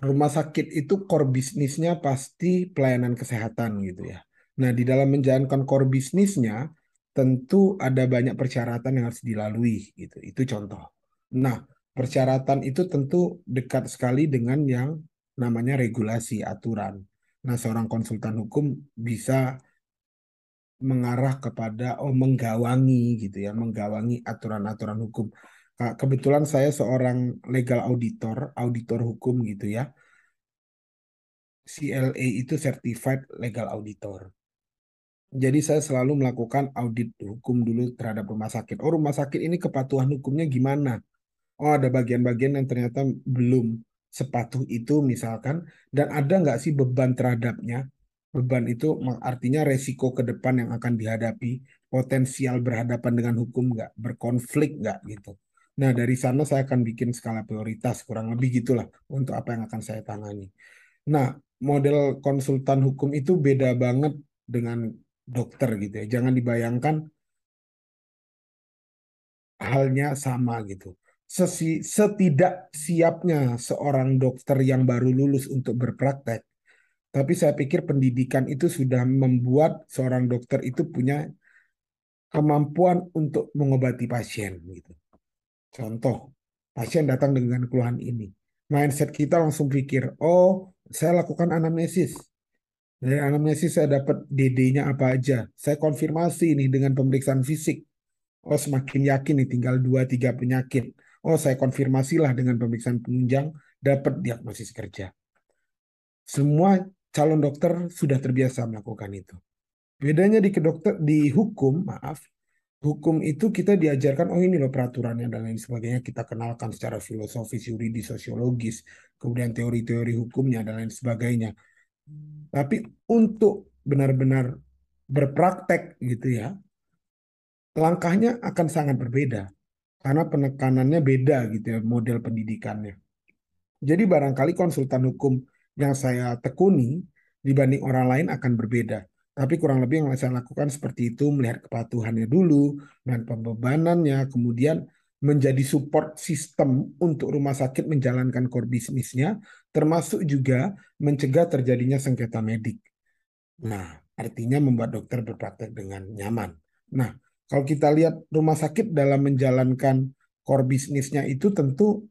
Rumah sakit itu core bisnisnya pasti pelayanan kesehatan gitu ya. Nah, di dalam menjalankan core bisnisnya, tentu ada banyak persyaratan yang harus dilalui gitu. Itu contoh. Nah, persyaratan itu tentu dekat sekali dengan yang namanya regulasi aturan. Nah, seorang konsultan hukum bisa mengarah kepada oh menggawangi gitu ya, menggawangi aturan-aturan hukum. Kebetulan saya seorang legal auditor, auditor hukum gitu ya. CLA itu Certified Legal Auditor. Jadi saya selalu melakukan audit hukum dulu terhadap rumah sakit. Oh rumah sakit ini kepatuhan hukumnya gimana? Oh ada bagian-bagian yang ternyata belum sepatuh itu misalkan. Dan ada nggak sih beban terhadapnya? Beban itu artinya resiko ke depan yang akan dihadapi, potensial berhadapan dengan hukum nggak, berkonflik nggak gitu. Nah dari sana saya akan bikin skala prioritas, kurang lebih gitulah untuk apa yang akan saya tangani. Nah model konsultan hukum itu beda banget dengan dokter gitu ya. Jangan dibayangkan halnya sama gitu. Sesi, setidak siapnya seorang dokter yang baru lulus untuk berpraktek, tapi saya pikir pendidikan itu sudah membuat seorang dokter itu punya kemampuan untuk mengobati pasien gitu. Contoh, pasien datang dengan keluhan ini. Mindset kita langsung pikir, oh saya lakukan anamnesis. Dari anamnesis saya dapat DD-nya apa aja. Saya konfirmasi ini dengan pemeriksaan fisik. Oh semakin yakin nih tinggal 2-3 penyakit. Oh saya konfirmasilah dengan pemeriksaan penunjang dapat diagnosis kerja. Semua calon dokter sudah terbiasa melakukan itu. Bedanya di kedokter di hukum, maaf, hukum itu kita diajarkan oh ini loh peraturannya dan lain sebagainya kita kenalkan secara filosofis, yuridis, sosiologis, kemudian teori-teori hukumnya dan lain sebagainya. Tapi untuk benar-benar berpraktek gitu ya, langkahnya akan sangat berbeda karena penekanannya beda gitu ya model pendidikannya. Jadi barangkali konsultan hukum yang saya tekuni dibanding orang lain akan berbeda. Tapi kurang lebih yang saya lakukan seperti itu, melihat kepatuhannya dulu, dan pembebanannya, kemudian menjadi support sistem untuk rumah sakit menjalankan core bisnisnya, termasuk juga mencegah terjadinya sengketa medik. Nah, artinya membuat dokter berpraktek dengan nyaman. Nah, kalau kita lihat rumah sakit dalam menjalankan core bisnisnya itu tentu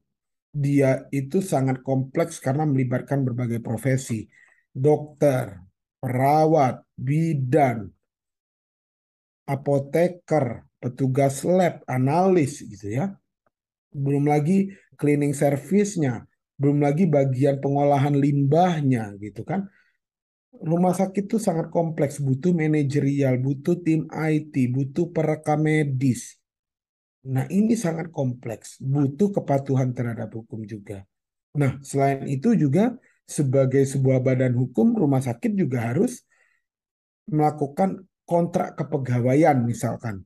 dia itu sangat kompleks karena melibatkan berbagai profesi. Dokter, perawat, bidan, apoteker, petugas lab, analis gitu ya. Belum lagi cleaning service-nya, belum lagi bagian pengolahan limbahnya gitu kan. Rumah sakit itu sangat kompleks, butuh manajerial, butuh tim IT, butuh perekam medis. Nah ini sangat kompleks, butuh kepatuhan terhadap hukum juga. Nah selain itu juga sebagai sebuah badan hukum, rumah sakit juga harus melakukan kontrak kepegawaian misalkan.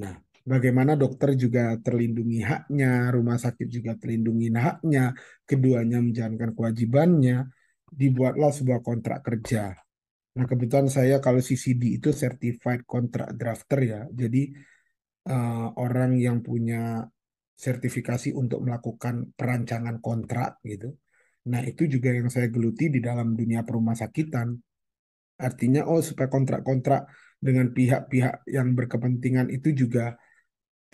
Nah, bagaimana dokter juga terlindungi haknya, rumah sakit juga terlindungi haknya, keduanya menjalankan kewajibannya, dibuatlah sebuah kontrak kerja. Nah, kebetulan saya kalau CCD itu Certified Contract Drafter ya, jadi uh, orang yang punya sertifikasi untuk melakukan perancangan kontrak gitu. Nah, itu juga yang saya geluti di dalam dunia perumah sakitan. Artinya, oh supaya kontrak-kontrak dengan pihak-pihak yang berkepentingan itu juga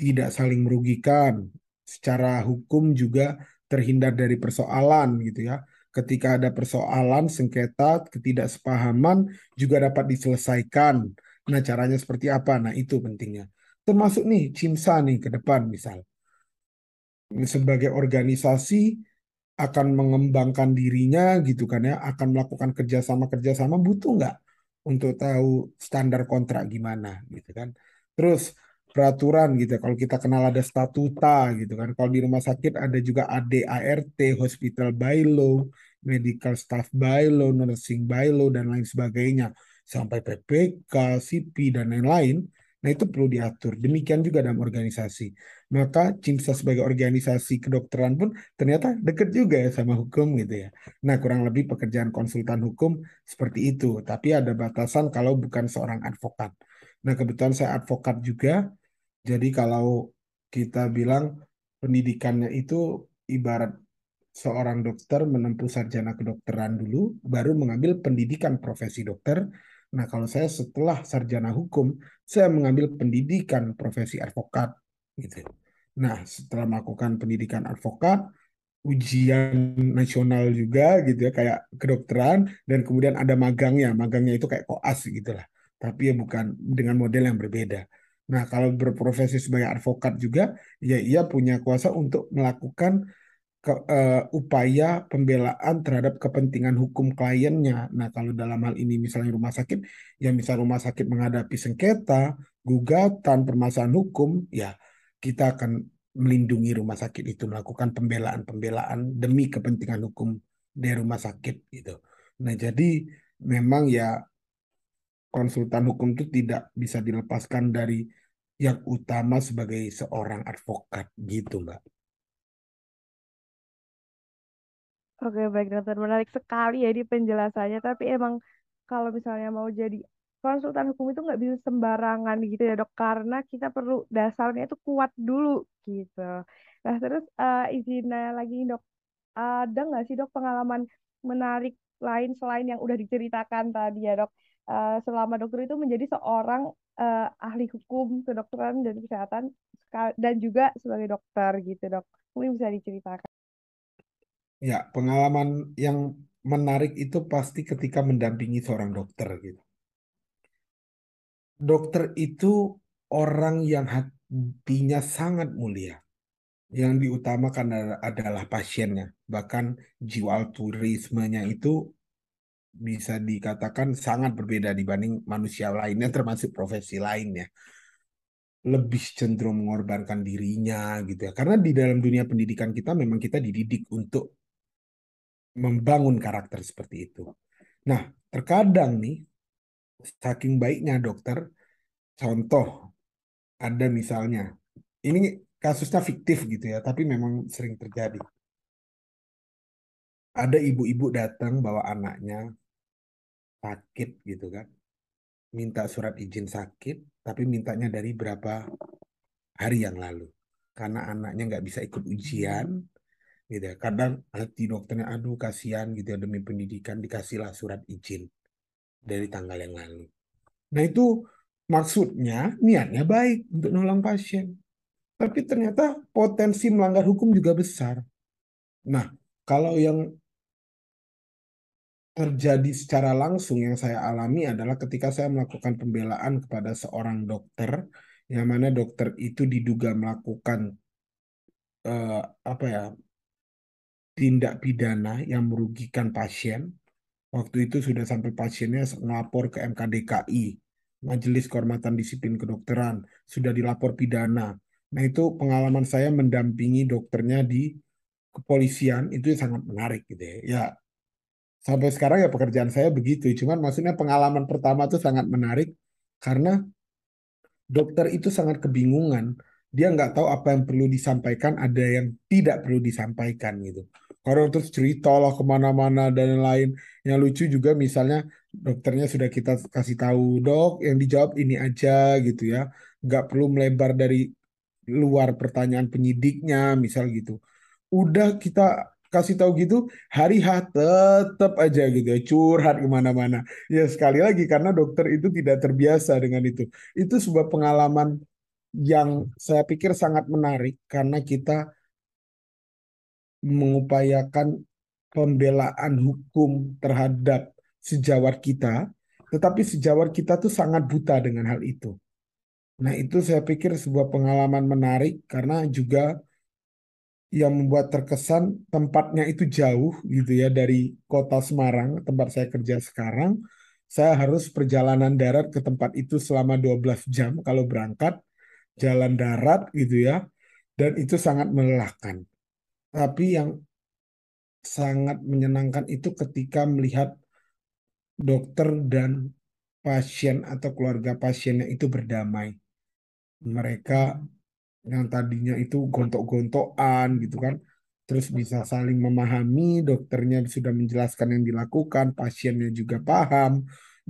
tidak saling merugikan. Secara hukum juga terhindar dari persoalan gitu ya. Ketika ada persoalan, sengketa, ketidaksepahaman juga dapat diselesaikan. Nah, caranya seperti apa? Nah, itu pentingnya. Termasuk nih, CIMSA nih ke depan misal. Sebagai organisasi akan mengembangkan dirinya gitu kan ya, akan melakukan kerjasama-kerjasama butuh nggak untuk tahu standar kontrak gimana gitu kan. Terus peraturan gitu. Kalau kita kenal ada statuta gitu kan. Kalau di rumah sakit ada juga ADART, Hospital by Medical Staff by Nursing by dan lain sebagainya. Sampai PPK, CP dan lain-lain. Nah itu perlu diatur. Demikian juga dalam organisasi. Maka CIMSA sebagai organisasi kedokteran pun ternyata dekat juga ya sama hukum gitu ya. Nah kurang lebih pekerjaan konsultan hukum seperti itu. Tapi ada batasan kalau bukan seorang advokat. Nah kebetulan saya advokat juga. Jadi kalau kita bilang pendidikannya itu ibarat seorang dokter menempuh sarjana kedokteran dulu, baru mengambil pendidikan profesi dokter, Nah, kalau saya setelah sarjana hukum, saya mengambil pendidikan profesi advokat gitu. Nah, setelah melakukan pendidikan advokat, ujian nasional juga gitu ya kayak kedokteran dan kemudian ada magangnya. Magangnya itu kayak koas gitu lah. Tapi ya bukan dengan model yang berbeda. Nah, kalau berprofesi sebagai advokat juga ya ia punya kuasa untuk melakukan ke, uh, upaya pembelaan terhadap kepentingan hukum kliennya. Nah, kalau dalam hal ini misalnya rumah sakit, ya misal rumah sakit menghadapi sengketa, gugatan, permasalahan hukum, ya kita akan melindungi rumah sakit itu melakukan pembelaan-pembelaan demi kepentingan hukum dari rumah sakit gitu. Nah, jadi memang ya konsultan hukum itu tidak bisa dilepaskan dari yang utama sebagai seorang advokat gitu, Mbak. Oke, baik dokter. Menarik sekali ya di penjelasannya. Tapi emang kalau misalnya mau jadi konsultan hukum itu nggak bisa sembarangan gitu ya dok. Karena kita perlu dasarnya itu kuat dulu gitu. Nah terus uh, izin nanya lagi dok. Ada nggak sih dok pengalaman menarik lain selain yang udah diceritakan tadi ya dok? Uh, selama dokter itu menjadi seorang uh, ahli hukum kedokteran dan kesehatan dan juga sebagai dokter gitu dok. Mungkin bisa diceritakan. Ya, pengalaman yang menarik itu pasti ketika mendampingi seorang dokter gitu. Dokter itu orang yang hatinya sangat mulia. Yang diutamakan adalah pasiennya. Bahkan jiwa altruismenya itu bisa dikatakan sangat berbeda dibanding manusia lainnya termasuk profesi lainnya lebih cenderung mengorbankan dirinya gitu ya karena di dalam dunia pendidikan kita memang kita dididik untuk membangun karakter seperti itu. Nah, terkadang nih, saking baiknya dokter, contoh ada misalnya, ini kasusnya fiktif gitu ya, tapi memang sering terjadi. Ada ibu-ibu datang bawa anaknya sakit gitu kan, minta surat izin sakit, tapi mintanya dari berapa hari yang lalu. Karena anaknya nggak bisa ikut ujian, gitu ya. Kadang hati dokternya aduh kasihan gitu ya demi pendidikan dikasihlah surat izin dari tanggal yang lalu. Nah itu maksudnya niatnya baik untuk nolong pasien. Tapi ternyata potensi melanggar hukum juga besar. Nah, kalau yang terjadi secara langsung yang saya alami adalah ketika saya melakukan pembelaan kepada seorang dokter, yang mana dokter itu diduga melakukan uh, apa ya tindak pidana yang merugikan pasien. Waktu itu sudah sampai pasiennya melapor ke MKDKI, Majelis Kehormatan Disiplin Kedokteran, sudah dilapor pidana. Nah itu pengalaman saya mendampingi dokternya di kepolisian itu sangat menarik gitu ya. Ya sampai sekarang ya pekerjaan saya begitu. Cuman maksudnya pengalaman pertama itu sangat menarik karena dokter itu sangat kebingungan. Dia nggak tahu apa yang perlu disampaikan, ada yang tidak perlu disampaikan gitu orang terus cerita lah ke mana-mana dan lain yang lucu juga misalnya dokternya sudah kita kasih tahu dok yang dijawab ini aja gitu ya nggak perlu melebar dari luar pertanyaan penyidiknya misal gitu udah kita kasih tahu gitu hari H tetap aja gitu ya curhat ke mana-mana ya sekali lagi karena dokter itu tidak terbiasa dengan itu itu sebuah pengalaman yang saya pikir sangat menarik karena kita mengupayakan pembelaan hukum terhadap sejawat kita, tetapi sejawat kita tuh sangat buta dengan hal itu. Nah, itu saya pikir sebuah pengalaman menarik karena juga yang membuat terkesan tempatnya itu jauh gitu ya dari kota Semarang, tempat saya kerja sekarang. Saya harus perjalanan darat ke tempat itu selama 12 jam kalau berangkat jalan darat gitu ya. Dan itu sangat melelahkan. Tapi yang sangat menyenangkan itu ketika melihat dokter dan pasien atau keluarga pasiennya itu berdamai. Mereka yang tadinya itu gontok-gontokan gitu kan, terus bisa saling memahami, dokternya sudah menjelaskan yang dilakukan, pasiennya juga paham.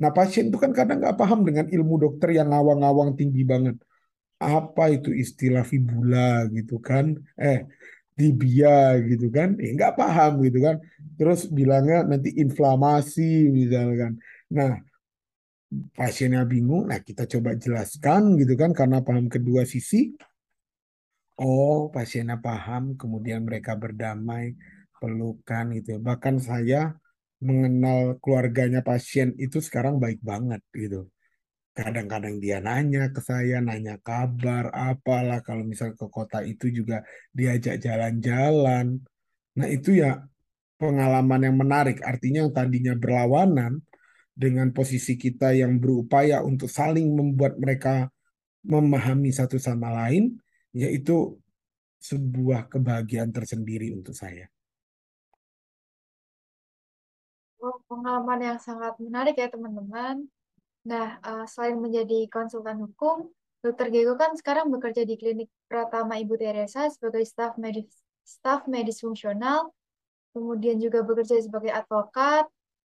Nah pasien itu kan kadang nggak paham dengan ilmu dokter yang ngawang-ngawang tinggi banget. Apa itu istilah fibula gitu kan? Eh, tibia gitu kan eh nggak paham gitu kan terus bilangnya nanti inflamasi misalkan nah pasiennya bingung nah kita coba jelaskan gitu kan karena paham kedua sisi oh pasiennya paham kemudian mereka berdamai pelukan gitu bahkan saya mengenal keluarganya pasien itu sekarang baik banget gitu kadang-kadang dia nanya ke saya, nanya kabar, apalah kalau misal ke kota itu juga diajak jalan-jalan. Nah, itu ya pengalaman yang menarik. Artinya yang tadinya berlawanan dengan posisi kita yang berupaya untuk saling membuat mereka memahami satu sama lain, yaitu sebuah kebahagiaan tersendiri untuk saya. Oh, pengalaman yang sangat menarik ya teman-teman. Nah, uh, selain menjadi konsultan hukum, Dr. Gego kan sekarang bekerja di klinik Pratama Ibu Teresa sebagai staf medis staf medis fungsional, kemudian juga bekerja sebagai advokat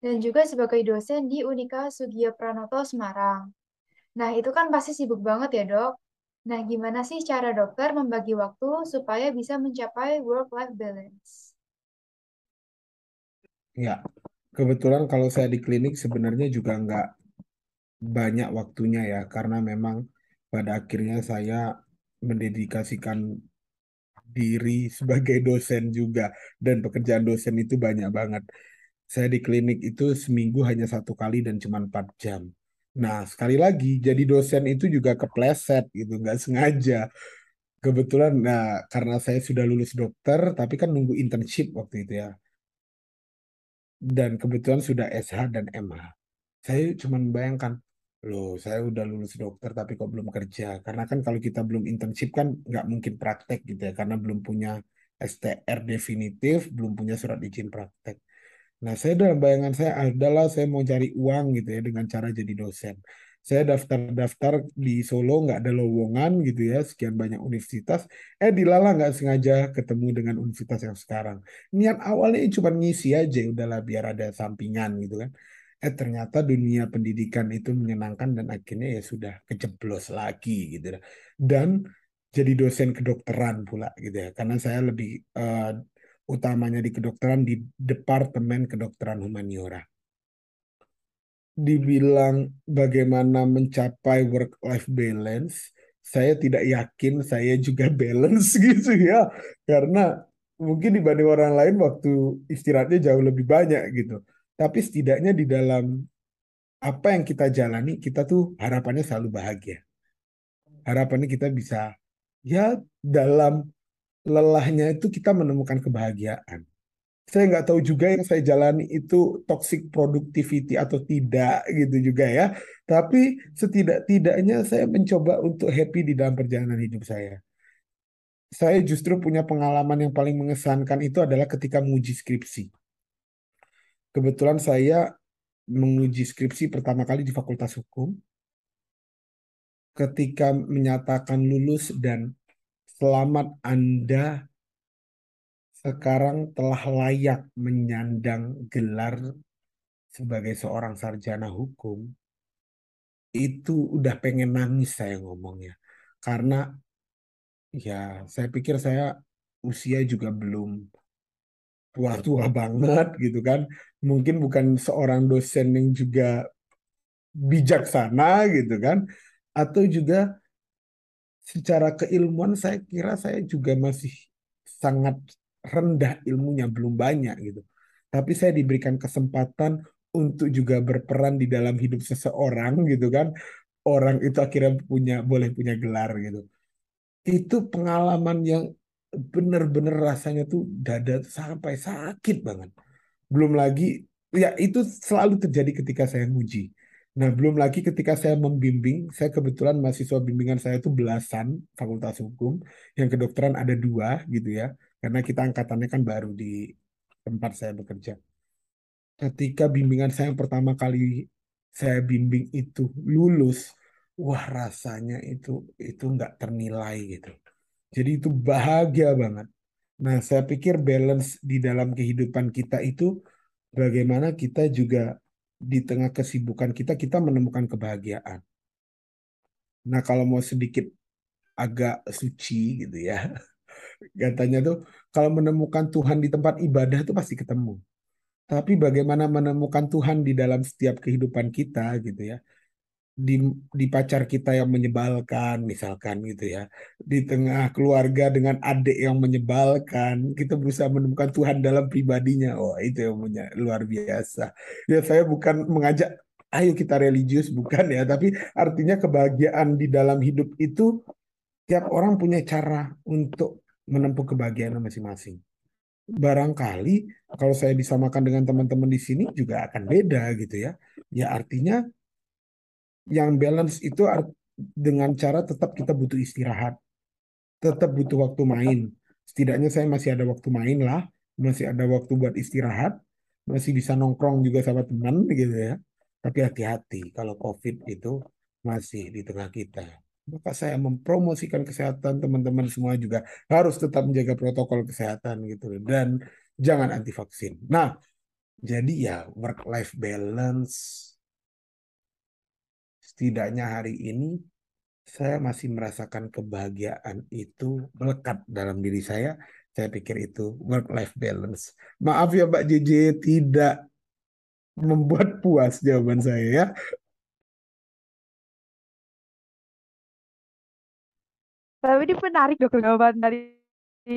dan juga sebagai dosen di Unika Sugiya Pranoto Semarang. Nah, itu kan pasti sibuk banget ya, Dok. Nah, gimana sih cara dokter membagi waktu supaya bisa mencapai work-life balance? Ya, kebetulan kalau saya di klinik sebenarnya juga nggak banyak waktunya ya, karena memang pada akhirnya saya mendedikasikan diri sebagai dosen juga, dan pekerjaan dosen itu banyak banget. Saya di klinik itu seminggu hanya satu kali dan cuma empat jam. Nah, sekali lagi, jadi dosen itu juga kepleset gitu, nggak sengaja. Kebetulan, nah, karena saya sudah lulus dokter, tapi kan nunggu internship waktu itu ya. Dan kebetulan sudah SH dan MH. Saya cuma membayangkan, loh, saya udah lulus dokter tapi kok belum kerja. Karena kan kalau kita belum internship kan nggak mungkin praktek gitu ya, karena belum punya STR definitif, belum punya surat izin praktek. Nah, saya dalam bayangan saya adalah saya mau cari uang gitu ya dengan cara jadi dosen. Saya daftar-daftar di Solo nggak ada lowongan gitu ya, sekian banyak universitas. Eh di Lala nggak sengaja ketemu dengan universitas yang sekarang. Niat awalnya cuma ngisi aja, udahlah biar ada sampingan gitu kan. Eh ternyata dunia pendidikan itu menyenangkan dan akhirnya ya sudah kejeblos lagi gitu. Dan jadi dosen kedokteran pula gitu ya, karena saya lebih uh, utamanya di kedokteran di Departemen Kedokteran Humaniora. Dibilang bagaimana mencapai work-life balance, saya tidak yakin saya juga balance gitu ya. Karena mungkin dibanding orang lain waktu istirahatnya jauh lebih banyak gitu. Tapi setidaknya di dalam apa yang kita jalani, kita tuh harapannya selalu bahagia. Harapannya kita bisa ya dalam lelahnya itu kita menemukan kebahagiaan. Saya nggak tahu juga yang saya jalani itu toxic productivity atau tidak gitu juga ya. Tapi setidak-tidaknya saya mencoba untuk happy di dalam perjalanan hidup saya. Saya justru punya pengalaman yang paling mengesankan itu adalah ketika menguji skripsi. Kebetulan saya menguji skripsi pertama kali di Fakultas Hukum. Ketika menyatakan lulus dan Selamat Anda sekarang telah layak menyandang gelar sebagai seorang sarjana hukum. Itu udah pengen nangis saya ngomongnya. Karena ya saya pikir saya usia juga belum tua-tua banget gitu kan. Mungkin bukan seorang dosen yang juga bijaksana gitu kan. Atau juga secara keilmuan saya kira saya juga masih sangat rendah ilmunya, belum banyak gitu. Tapi saya diberikan kesempatan untuk juga berperan di dalam hidup seseorang gitu kan. Orang itu akhirnya punya boleh punya gelar gitu. Itu pengalaman yang benar-benar rasanya tuh dada sampai sakit banget. Belum lagi ya itu selalu terjadi ketika saya nguji Nah, belum lagi ketika saya membimbing, saya kebetulan mahasiswa bimbingan saya itu belasan fakultas hukum, yang kedokteran ada dua gitu ya, karena kita angkatannya kan baru di tempat saya bekerja. Ketika bimbingan saya yang pertama kali saya bimbing itu lulus, wah rasanya itu itu nggak ternilai gitu. Jadi itu bahagia banget. Nah, saya pikir balance di dalam kehidupan kita itu bagaimana kita juga di tengah kesibukan kita, kita menemukan kebahagiaan. Nah, kalau mau sedikit agak suci gitu ya, katanya tuh kalau menemukan Tuhan di tempat ibadah tuh pasti ketemu. Tapi bagaimana menemukan Tuhan di dalam setiap kehidupan kita gitu ya di di pacar kita yang menyebalkan misalkan gitu ya. Di tengah keluarga dengan adik yang menyebalkan kita berusaha menemukan Tuhan dalam pribadinya. Oh itu yang punya luar biasa. Ya saya bukan mengajak ayo kita religius bukan ya. Tapi artinya kebahagiaan di dalam hidup itu tiap orang punya cara untuk menempuh kebahagiaan masing-masing. Barangkali kalau saya disamakan dengan teman-teman di sini juga akan beda gitu ya. Ya artinya yang balance itu dengan cara tetap kita butuh istirahat, tetap butuh waktu main. Setidaknya saya masih ada waktu main lah, masih ada waktu buat istirahat, masih bisa nongkrong juga sama teman gitu ya. Tapi hati-hati kalau COVID itu masih di tengah kita. Maka saya mempromosikan kesehatan teman-teman semua juga harus tetap menjaga protokol kesehatan gitu dan jangan anti vaksin. Nah, jadi ya work life balance setidaknya hari ini saya masih merasakan kebahagiaan itu melekat dalam diri saya. Saya pikir itu work life balance. Maaf ya Mbak JJ tidak membuat puas jawaban saya ya. Tapi ini menarik dokter jawaban dari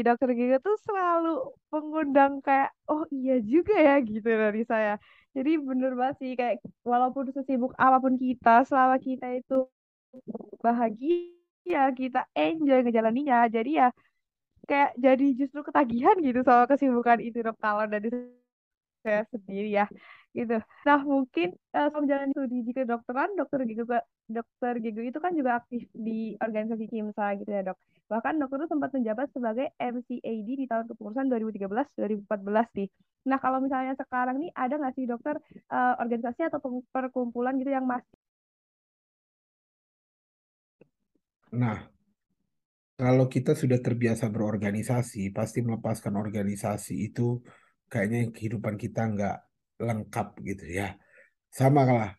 dokter Giga tuh selalu mengundang kayak oh iya juga ya gitu dari saya. Jadi bener banget sih kayak walaupun sesibuk apa pun kita selama kita itu bahagia kita enjoy ngejalaninya jadi ya kayak jadi justru ketagihan gitu soal kesibukan itu dok kalau dari saya sendiri ya gitu. Nah mungkin uh, selama menjalani studi di kedokteran, dokter Gigu dokter Gigu itu kan juga aktif di organisasi KIMSA gitu ya dok. Bahkan dokter itu sempat menjabat sebagai MCAD di tahun kepengurusan 2013-2014 nih. Nah kalau misalnya sekarang nih ada nggak sih dokter uh, organisasi atau perkumpulan gitu yang masih Nah, kalau kita sudah terbiasa berorganisasi, pasti melepaskan organisasi itu kayaknya kehidupan kita nggak lengkap gitu ya. Sama lah,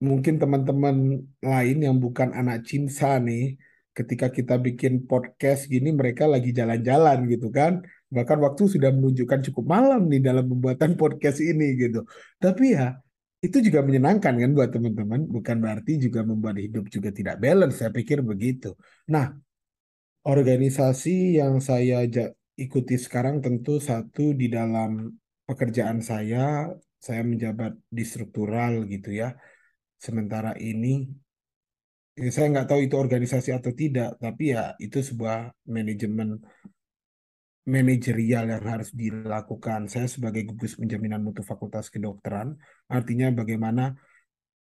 mungkin teman-teman lain yang bukan anak cinta nih, ketika kita bikin podcast gini, mereka lagi jalan-jalan gitu kan. Bahkan waktu sudah menunjukkan cukup malam nih dalam pembuatan podcast ini gitu. Tapi ya, itu juga menyenangkan kan buat teman-teman, bukan berarti juga membuat hidup juga tidak balance, saya pikir begitu. Nah, organisasi yang saya ikuti sekarang tentu satu di dalam pekerjaan saya, saya menjabat di struktural gitu ya. Sementara ini, ya saya nggak tahu itu organisasi atau tidak, tapi ya itu sebuah manajemen manajerial yang harus dilakukan. Saya sebagai gugus penjaminan mutu Fakultas Kedokteran, artinya bagaimana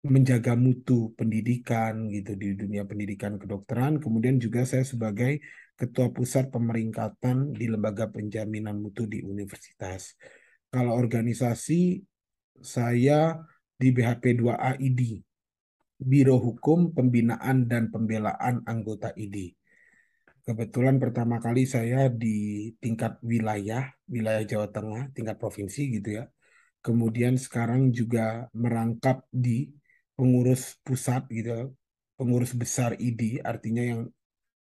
menjaga mutu pendidikan gitu di dunia pendidikan kedokteran. Kemudian juga saya sebagai ketua pusat pemeringkatan di lembaga penjaminan mutu di universitas. Kalau organisasi saya di BHP 2A ID, Biro Hukum Pembinaan dan Pembelaan Anggota ID. Kebetulan pertama kali saya di tingkat wilayah, wilayah Jawa Tengah, tingkat provinsi gitu ya. Kemudian sekarang juga merangkap di pengurus pusat gitu, pengurus besar ID, artinya yang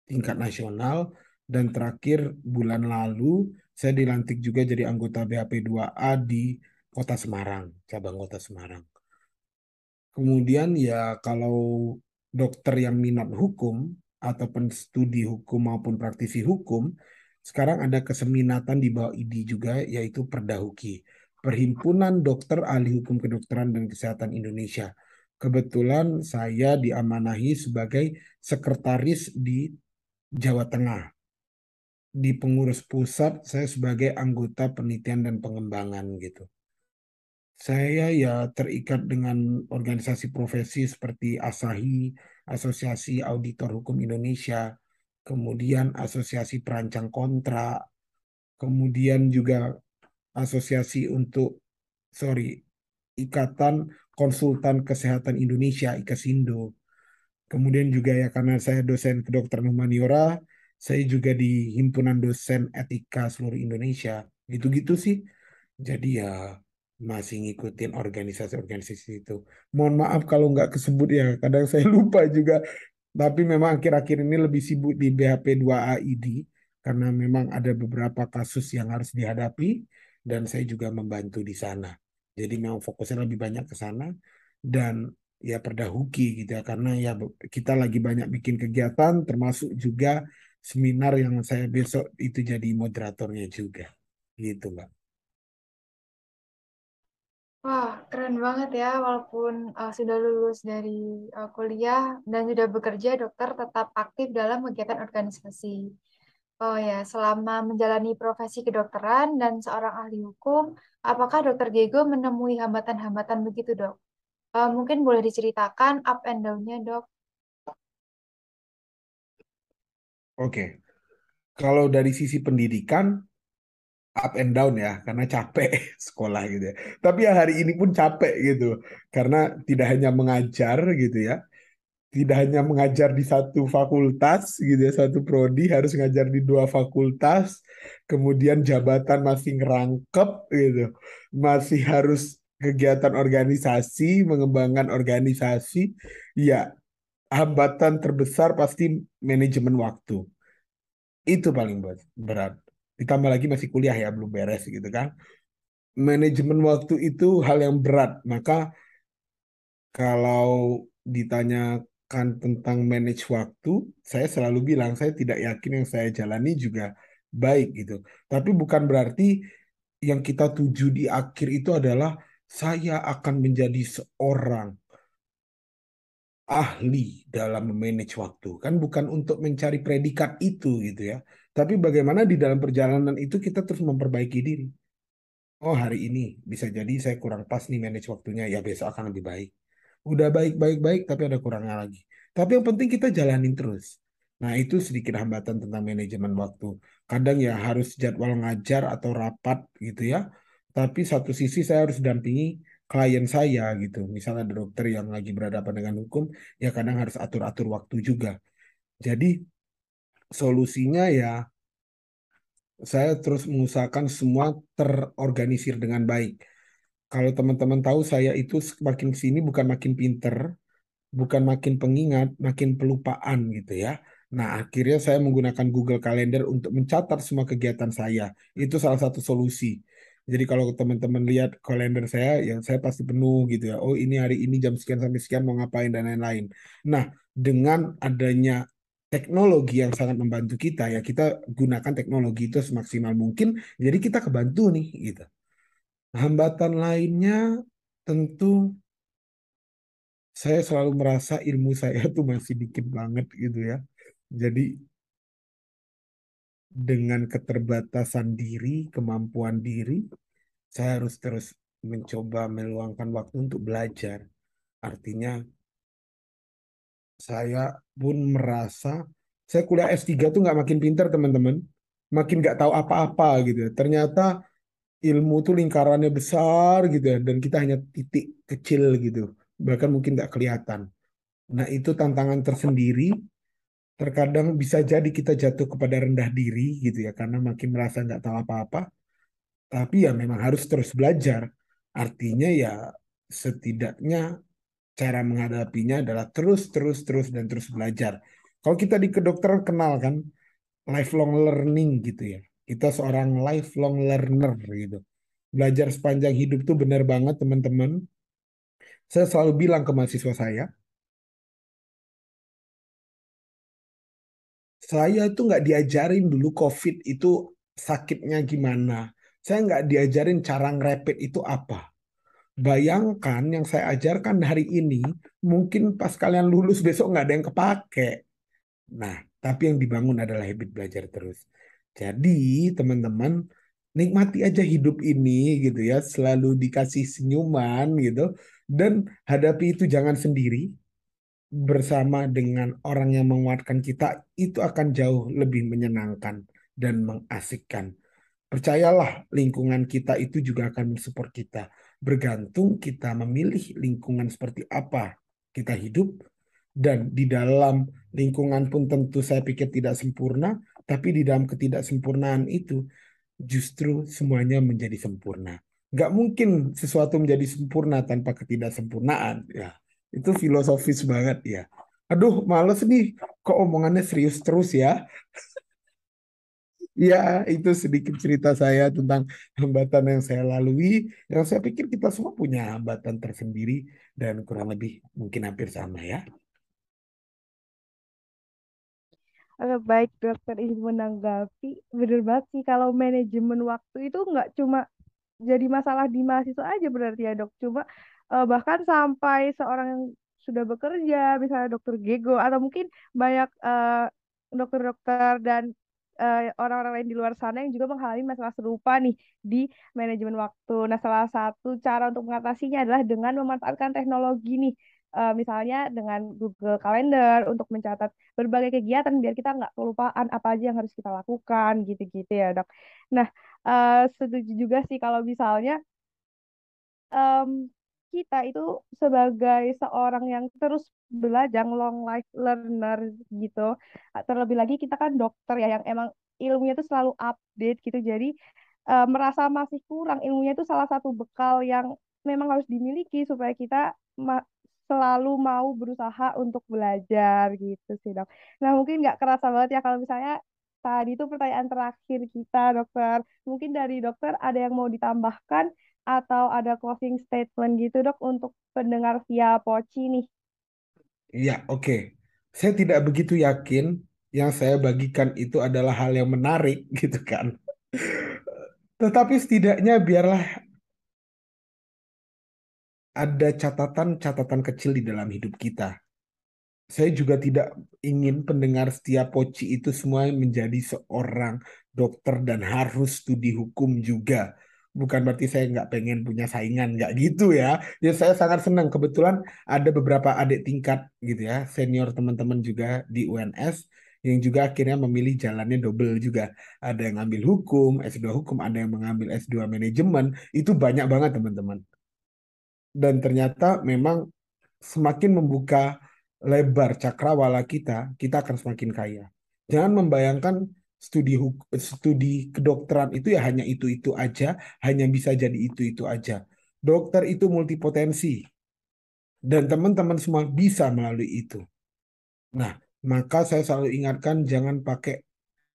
tingkat nasional. Dan terakhir bulan lalu saya dilantik juga jadi anggota BHP 2A di Kota Semarang, cabang Kota Semarang. Kemudian ya kalau dokter yang minat hukum ataupun studi hukum maupun praktisi hukum, sekarang ada keseminatan di bawah ID juga yaitu Perdahuki, Perhimpunan Dokter Ahli Hukum Kedokteran dan Kesehatan Indonesia. Kebetulan saya diamanahi sebagai sekretaris di Jawa Tengah. Di pengurus pusat saya sebagai anggota penelitian dan pengembangan gitu. Saya ya terikat dengan organisasi profesi seperti ASAHI, Asosiasi Auditor Hukum Indonesia, kemudian Asosiasi Perancang Kontrak, kemudian juga Asosiasi untuk, sorry, Ikatan Konsultan Kesehatan Indonesia, IKASINDO. Kemudian juga ya karena saya dosen kedokteran humaniora, saya juga di Himpunan Dosen Etika seluruh Indonesia. Gitu-gitu sih. Jadi ya masih ngikutin organisasi-organisasi itu. Mohon maaf kalau nggak kesebut ya, kadang saya lupa juga. Tapi memang akhir-akhir ini lebih sibuk di BHP 2AID karena memang ada beberapa kasus yang harus dihadapi dan saya juga membantu di sana. Jadi memang fokusnya lebih banyak ke sana dan ya perdahuki gitu ya karena ya kita lagi banyak bikin kegiatan termasuk juga seminar yang saya besok itu jadi moderatornya juga gitu Mbak. Wah, keren banget ya. Walaupun uh, sudah lulus dari uh, kuliah dan sudah bekerja, dokter tetap aktif dalam kegiatan organisasi. Oh ya, selama menjalani profesi kedokteran dan seorang ahli hukum, apakah Dokter Diego menemui hambatan-hambatan begitu, Dok? Eh, mungkin boleh diceritakan up and down-nya, Dok. Oke, kalau dari sisi pendidikan up and down ya, karena capek sekolah gitu ya. Tapi ya hari ini pun capek gitu, karena tidak hanya mengajar gitu ya, tidak hanya mengajar di satu fakultas gitu ya, satu prodi harus ngajar di dua fakultas, kemudian jabatan masih ngerangkep gitu, masih harus kegiatan organisasi, mengembangkan organisasi, ya hambatan terbesar pasti manajemen waktu. Itu paling berat. Ditambah lagi masih kuliah ya, belum beres gitu kan. Manajemen waktu itu hal yang berat. Maka kalau ditanyakan tentang manage waktu, saya selalu bilang saya tidak yakin yang saya jalani juga baik gitu. Tapi bukan berarti yang kita tuju di akhir itu adalah saya akan menjadi seorang ahli dalam memanage waktu. Kan bukan untuk mencari predikat itu gitu ya. Tapi bagaimana di dalam perjalanan itu kita terus memperbaiki diri. Oh hari ini bisa jadi saya kurang pas nih manage waktunya. Ya besok akan lebih baik. Udah baik-baik-baik tapi ada kurangnya lagi. Tapi yang penting kita jalanin terus. Nah itu sedikit hambatan tentang manajemen waktu. Kadang ya harus jadwal ngajar atau rapat gitu ya. Tapi satu sisi saya harus dampingi klien saya gitu. Misalnya ada dokter yang lagi berhadapan dengan hukum, ya kadang harus atur-atur waktu juga. Jadi solusinya ya saya terus mengusahakan semua terorganisir dengan baik. Kalau teman-teman tahu saya itu makin sini bukan makin pinter, bukan makin pengingat, makin pelupaan gitu ya. Nah, akhirnya saya menggunakan Google Calendar untuk mencatat semua kegiatan saya. Itu salah satu solusi. Jadi kalau teman-teman lihat kalender saya, ya saya pasti penuh gitu ya. Oh ini hari ini jam sekian sampai sekian mau ngapain dan lain-lain. Nah dengan adanya teknologi yang sangat membantu kita ya kita gunakan teknologi itu semaksimal mungkin. Jadi kita kebantu nih gitu. Hambatan lainnya tentu saya selalu merasa ilmu saya tuh masih dikit banget gitu ya. Jadi dengan keterbatasan diri, kemampuan diri, saya harus terus mencoba meluangkan waktu untuk belajar. Artinya, saya pun merasa, saya kuliah S3 tuh nggak makin pintar, teman-teman. Makin nggak tahu apa-apa gitu ya. Ternyata ilmu tuh lingkarannya besar gitu ya, dan kita hanya titik kecil gitu. Bahkan mungkin nggak kelihatan. Nah, itu tantangan tersendiri terkadang bisa jadi kita jatuh kepada rendah diri gitu ya karena makin merasa nggak tahu apa-apa. Tapi ya memang harus terus belajar. Artinya ya setidaknya cara menghadapinya adalah terus terus terus dan terus belajar. Kalau kita di kedokteran kenal kan lifelong learning gitu ya. Kita seorang lifelong learner gitu. Belajar sepanjang hidup tuh benar banget teman-teman. Saya selalu bilang ke mahasiswa saya saya itu nggak diajarin dulu COVID itu sakitnya gimana. Saya nggak diajarin cara ngerepet itu apa. Bayangkan yang saya ajarkan hari ini, mungkin pas kalian lulus besok nggak ada yang kepake. Nah, tapi yang dibangun adalah habit belajar terus. Jadi, teman-teman, nikmati aja hidup ini gitu ya, selalu dikasih senyuman gitu, dan hadapi itu jangan sendiri, bersama dengan orang yang menguatkan kita itu akan jauh lebih menyenangkan dan mengasikkan. Percayalah lingkungan kita itu juga akan mensupport kita. Bergantung kita memilih lingkungan seperti apa kita hidup dan di dalam lingkungan pun tentu saya pikir tidak sempurna, tapi di dalam ketidaksempurnaan itu justru semuanya menjadi sempurna. Gak mungkin sesuatu menjadi sempurna tanpa ketidaksempurnaan. Ya, itu filosofis banget ya. Aduh, males nih. Kok omongannya serius terus ya? Ya, itu sedikit cerita saya tentang hambatan yang saya lalui. Yang saya pikir kita semua punya hambatan tersendiri dan kurang lebih mungkin hampir sama ya. Oke, baik dokter izin menanggapi. Bener banget sih kalau manajemen waktu itu nggak cuma jadi masalah di mahasiswa aja berarti ya dok. Cuma uh, bahkan sampai seorang yang sudah bekerja, misalnya dokter Gego atau mungkin banyak dokter dokter-dokter dan eh, orang-orang lain di luar sana yang juga mengalami masalah serupa nih di manajemen waktu. Nah, salah satu cara untuk mengatasinya adalah dengan memanfaatkan teknologi nih. Eh, misalnya dengan Google Calendar untuk mencatat berbagai kegiatan biar kita nggak kelupaan apa aja yang harus kita lakukan gitu-gitu ya dok. Nah, eh, setuju juga sih kalau misalnya em, kita itu sebagai seorang yang terus belajar long life learner gitu. Terlebih lagi kita kan dokter ya yang emang ilmunya itu selalu update gitu. Jadi eh, merasa masih kurang ilmunya itu salah satu bekal yang memang harus dimiliki supaya kita ma- selalu mau berusaha untuk belajar gitu sih dok. Nah mungkin nggak kerasa banget ya kalau misalnya tadi itu pertanyaan terakhir kita dokter. Mungkin dari dokter ada yang mau ditambahkan atau ada closing statement gitu dok untuk pendengar via Poci nih. Ya, oke. Saya tidak begitu yakin yang saya bagikan itu adalah hal yang menarik gitu kan. Tetapi setidaknya biarlah ada catatan-catatan kecil di dalam hidup kita. Saya juga tidak ingin pendengar setiap Poci itu semua menjadi seorang dokter dan harus studi hukum juga. Bukan berarti saya nggak pengen punya saingan, nggak gitu ya. Ya saya sangat senang. Kebetulan ada beberapa adik tingkat gitu ya, senior teman-teman juga di UNS yang juga akhirnya memilih jalannya double juga. Ada yang ngambil hukum, S2 hukum, ada yang mengambil S2 manajemen. Itu banyak banget teman-teman dan ternyata memang semakin membuka lebar cakrawala kita, kita akan semakin kaya. Jangan membayangkan studi studi kedokteran itu ya hanya itu-itu aja, hanya bisa jadi itu-itu aja. Dokter itu multipotensi dan teman-teman semua bisa melalui itu. Nah, maka saya selalu ingatkan jangan pakai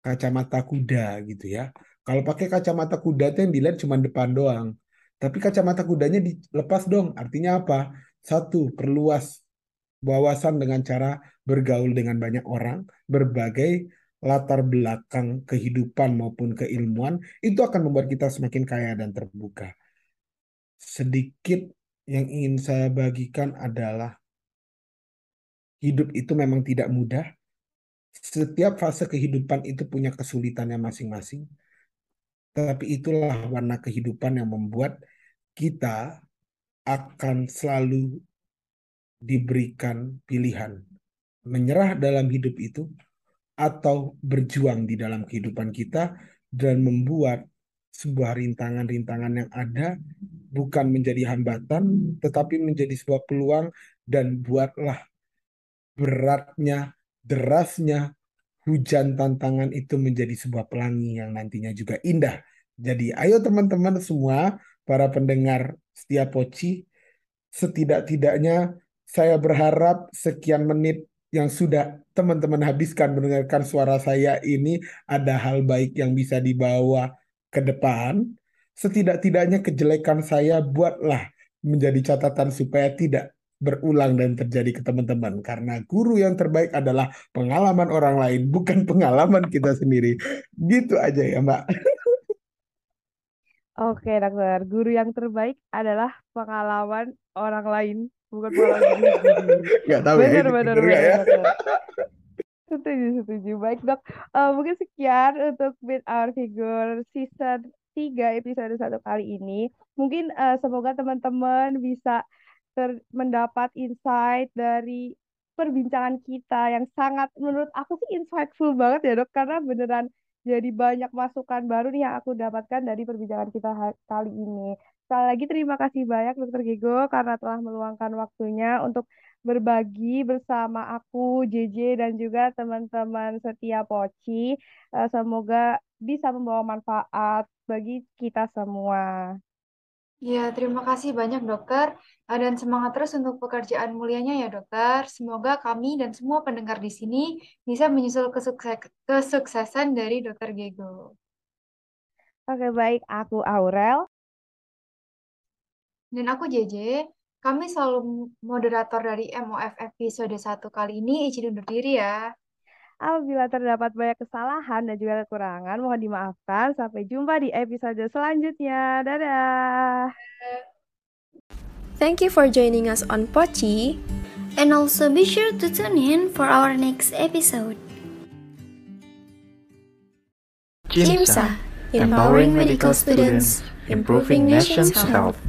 kacamata kuda gitu ya. Kalau pakai kacamata kuda itu yang dilihat cuma depan doang. Tapi kacamata kudanya dilepas dong. Artinya apa? Satu, perluas wawasan dengan cara bergaul dengan banyak orang, berbagai latar belakang kehidupan maupun keilmuan, itu akan membuat kita semakin kaya dan terbuka. Sedikit yang ingin saya bagikan adalah hidup itu memang tidak mudah. Setiap fase kehidupan itu punya kesulitannya masing-masing. Tapi itulah warna kehidupan yang membuat kita akan selalu diberikan pilihan menyerah dalam hidup itu atau berjuang di dalam kehidupan kita dan membuat sebuah rintangan-rintangan yang ada bukan menjadi hambatan tetapi menjadi sebuah peluang dan buatlah beratnya, derasnya hujan tantangan itu menjadi sebuah pelangi yang nantinya juga indah. Jadi ayo teman-teman semua para pendengar setiap Poci setidak-tidaknya saya berharap sekian menit yang sudah teman-teman habiskan mendengarkan suara saya ini ada hal baik yang bisa dibawa ke depan. Setidak-tidaknya kejelekan saya buatlah menjadi catatan supaya tidak berulang dan terjadi ke teman-teman. Karena guru yang terbaik adalah pengalaman orang lain, bukan pengalaman kita sendiri. Gitu aja ya Mbak. Oke, dokter. Guru yang terbaik adalah pengalaman orang lain, bukan sendiri. Nggak tahu ya Benar, ini benar, benar, ya? dokter. Setuju, setuju. Baik, dok. Eh, mungkin sekian untuk Meet Our Figure season 3 episode 1 kali ini. Mungkin eh, semoga teman-teman bisa ter- mendapat insight dari perbincangan kita yang sangat menurut aku sih insightful banget ya dok karena beneran jadi banyak masukan baru nih yang aku dapatkan dari perbincangan kita kali ini. Sekali lagi terima kasih banyak Dokter Gego karena telah meluangkan waktunya untuk berbagi bersama aku, JJ dan juga teman-teman setia Poci. Eh, semoga bisa membawa manfaat bagi kita semua. Ya, terima kasih banyak dokter. Ah, Dan semangat terus untuk pekerjaan mulianya ya dokter. Semoga kami dan semua pendengar di sini bisa menyusul kesukse- kesuksesan dari dokter Gego. Oke, baik. Aku Aurel. Dan aku JJ, kami selalu moderator dari MOF episode 1 kali ini izin undur diri ya. Apabila terdapat banyak kesalahan dan juga kekurangan, mohon dimaafkan. Sampai jumpa di episode selanjutnya. Dadah. Thank you for joining us on Pochi. And also be sure to tune in for our next episode. CIMSA, empowering medical students, improving nation's health.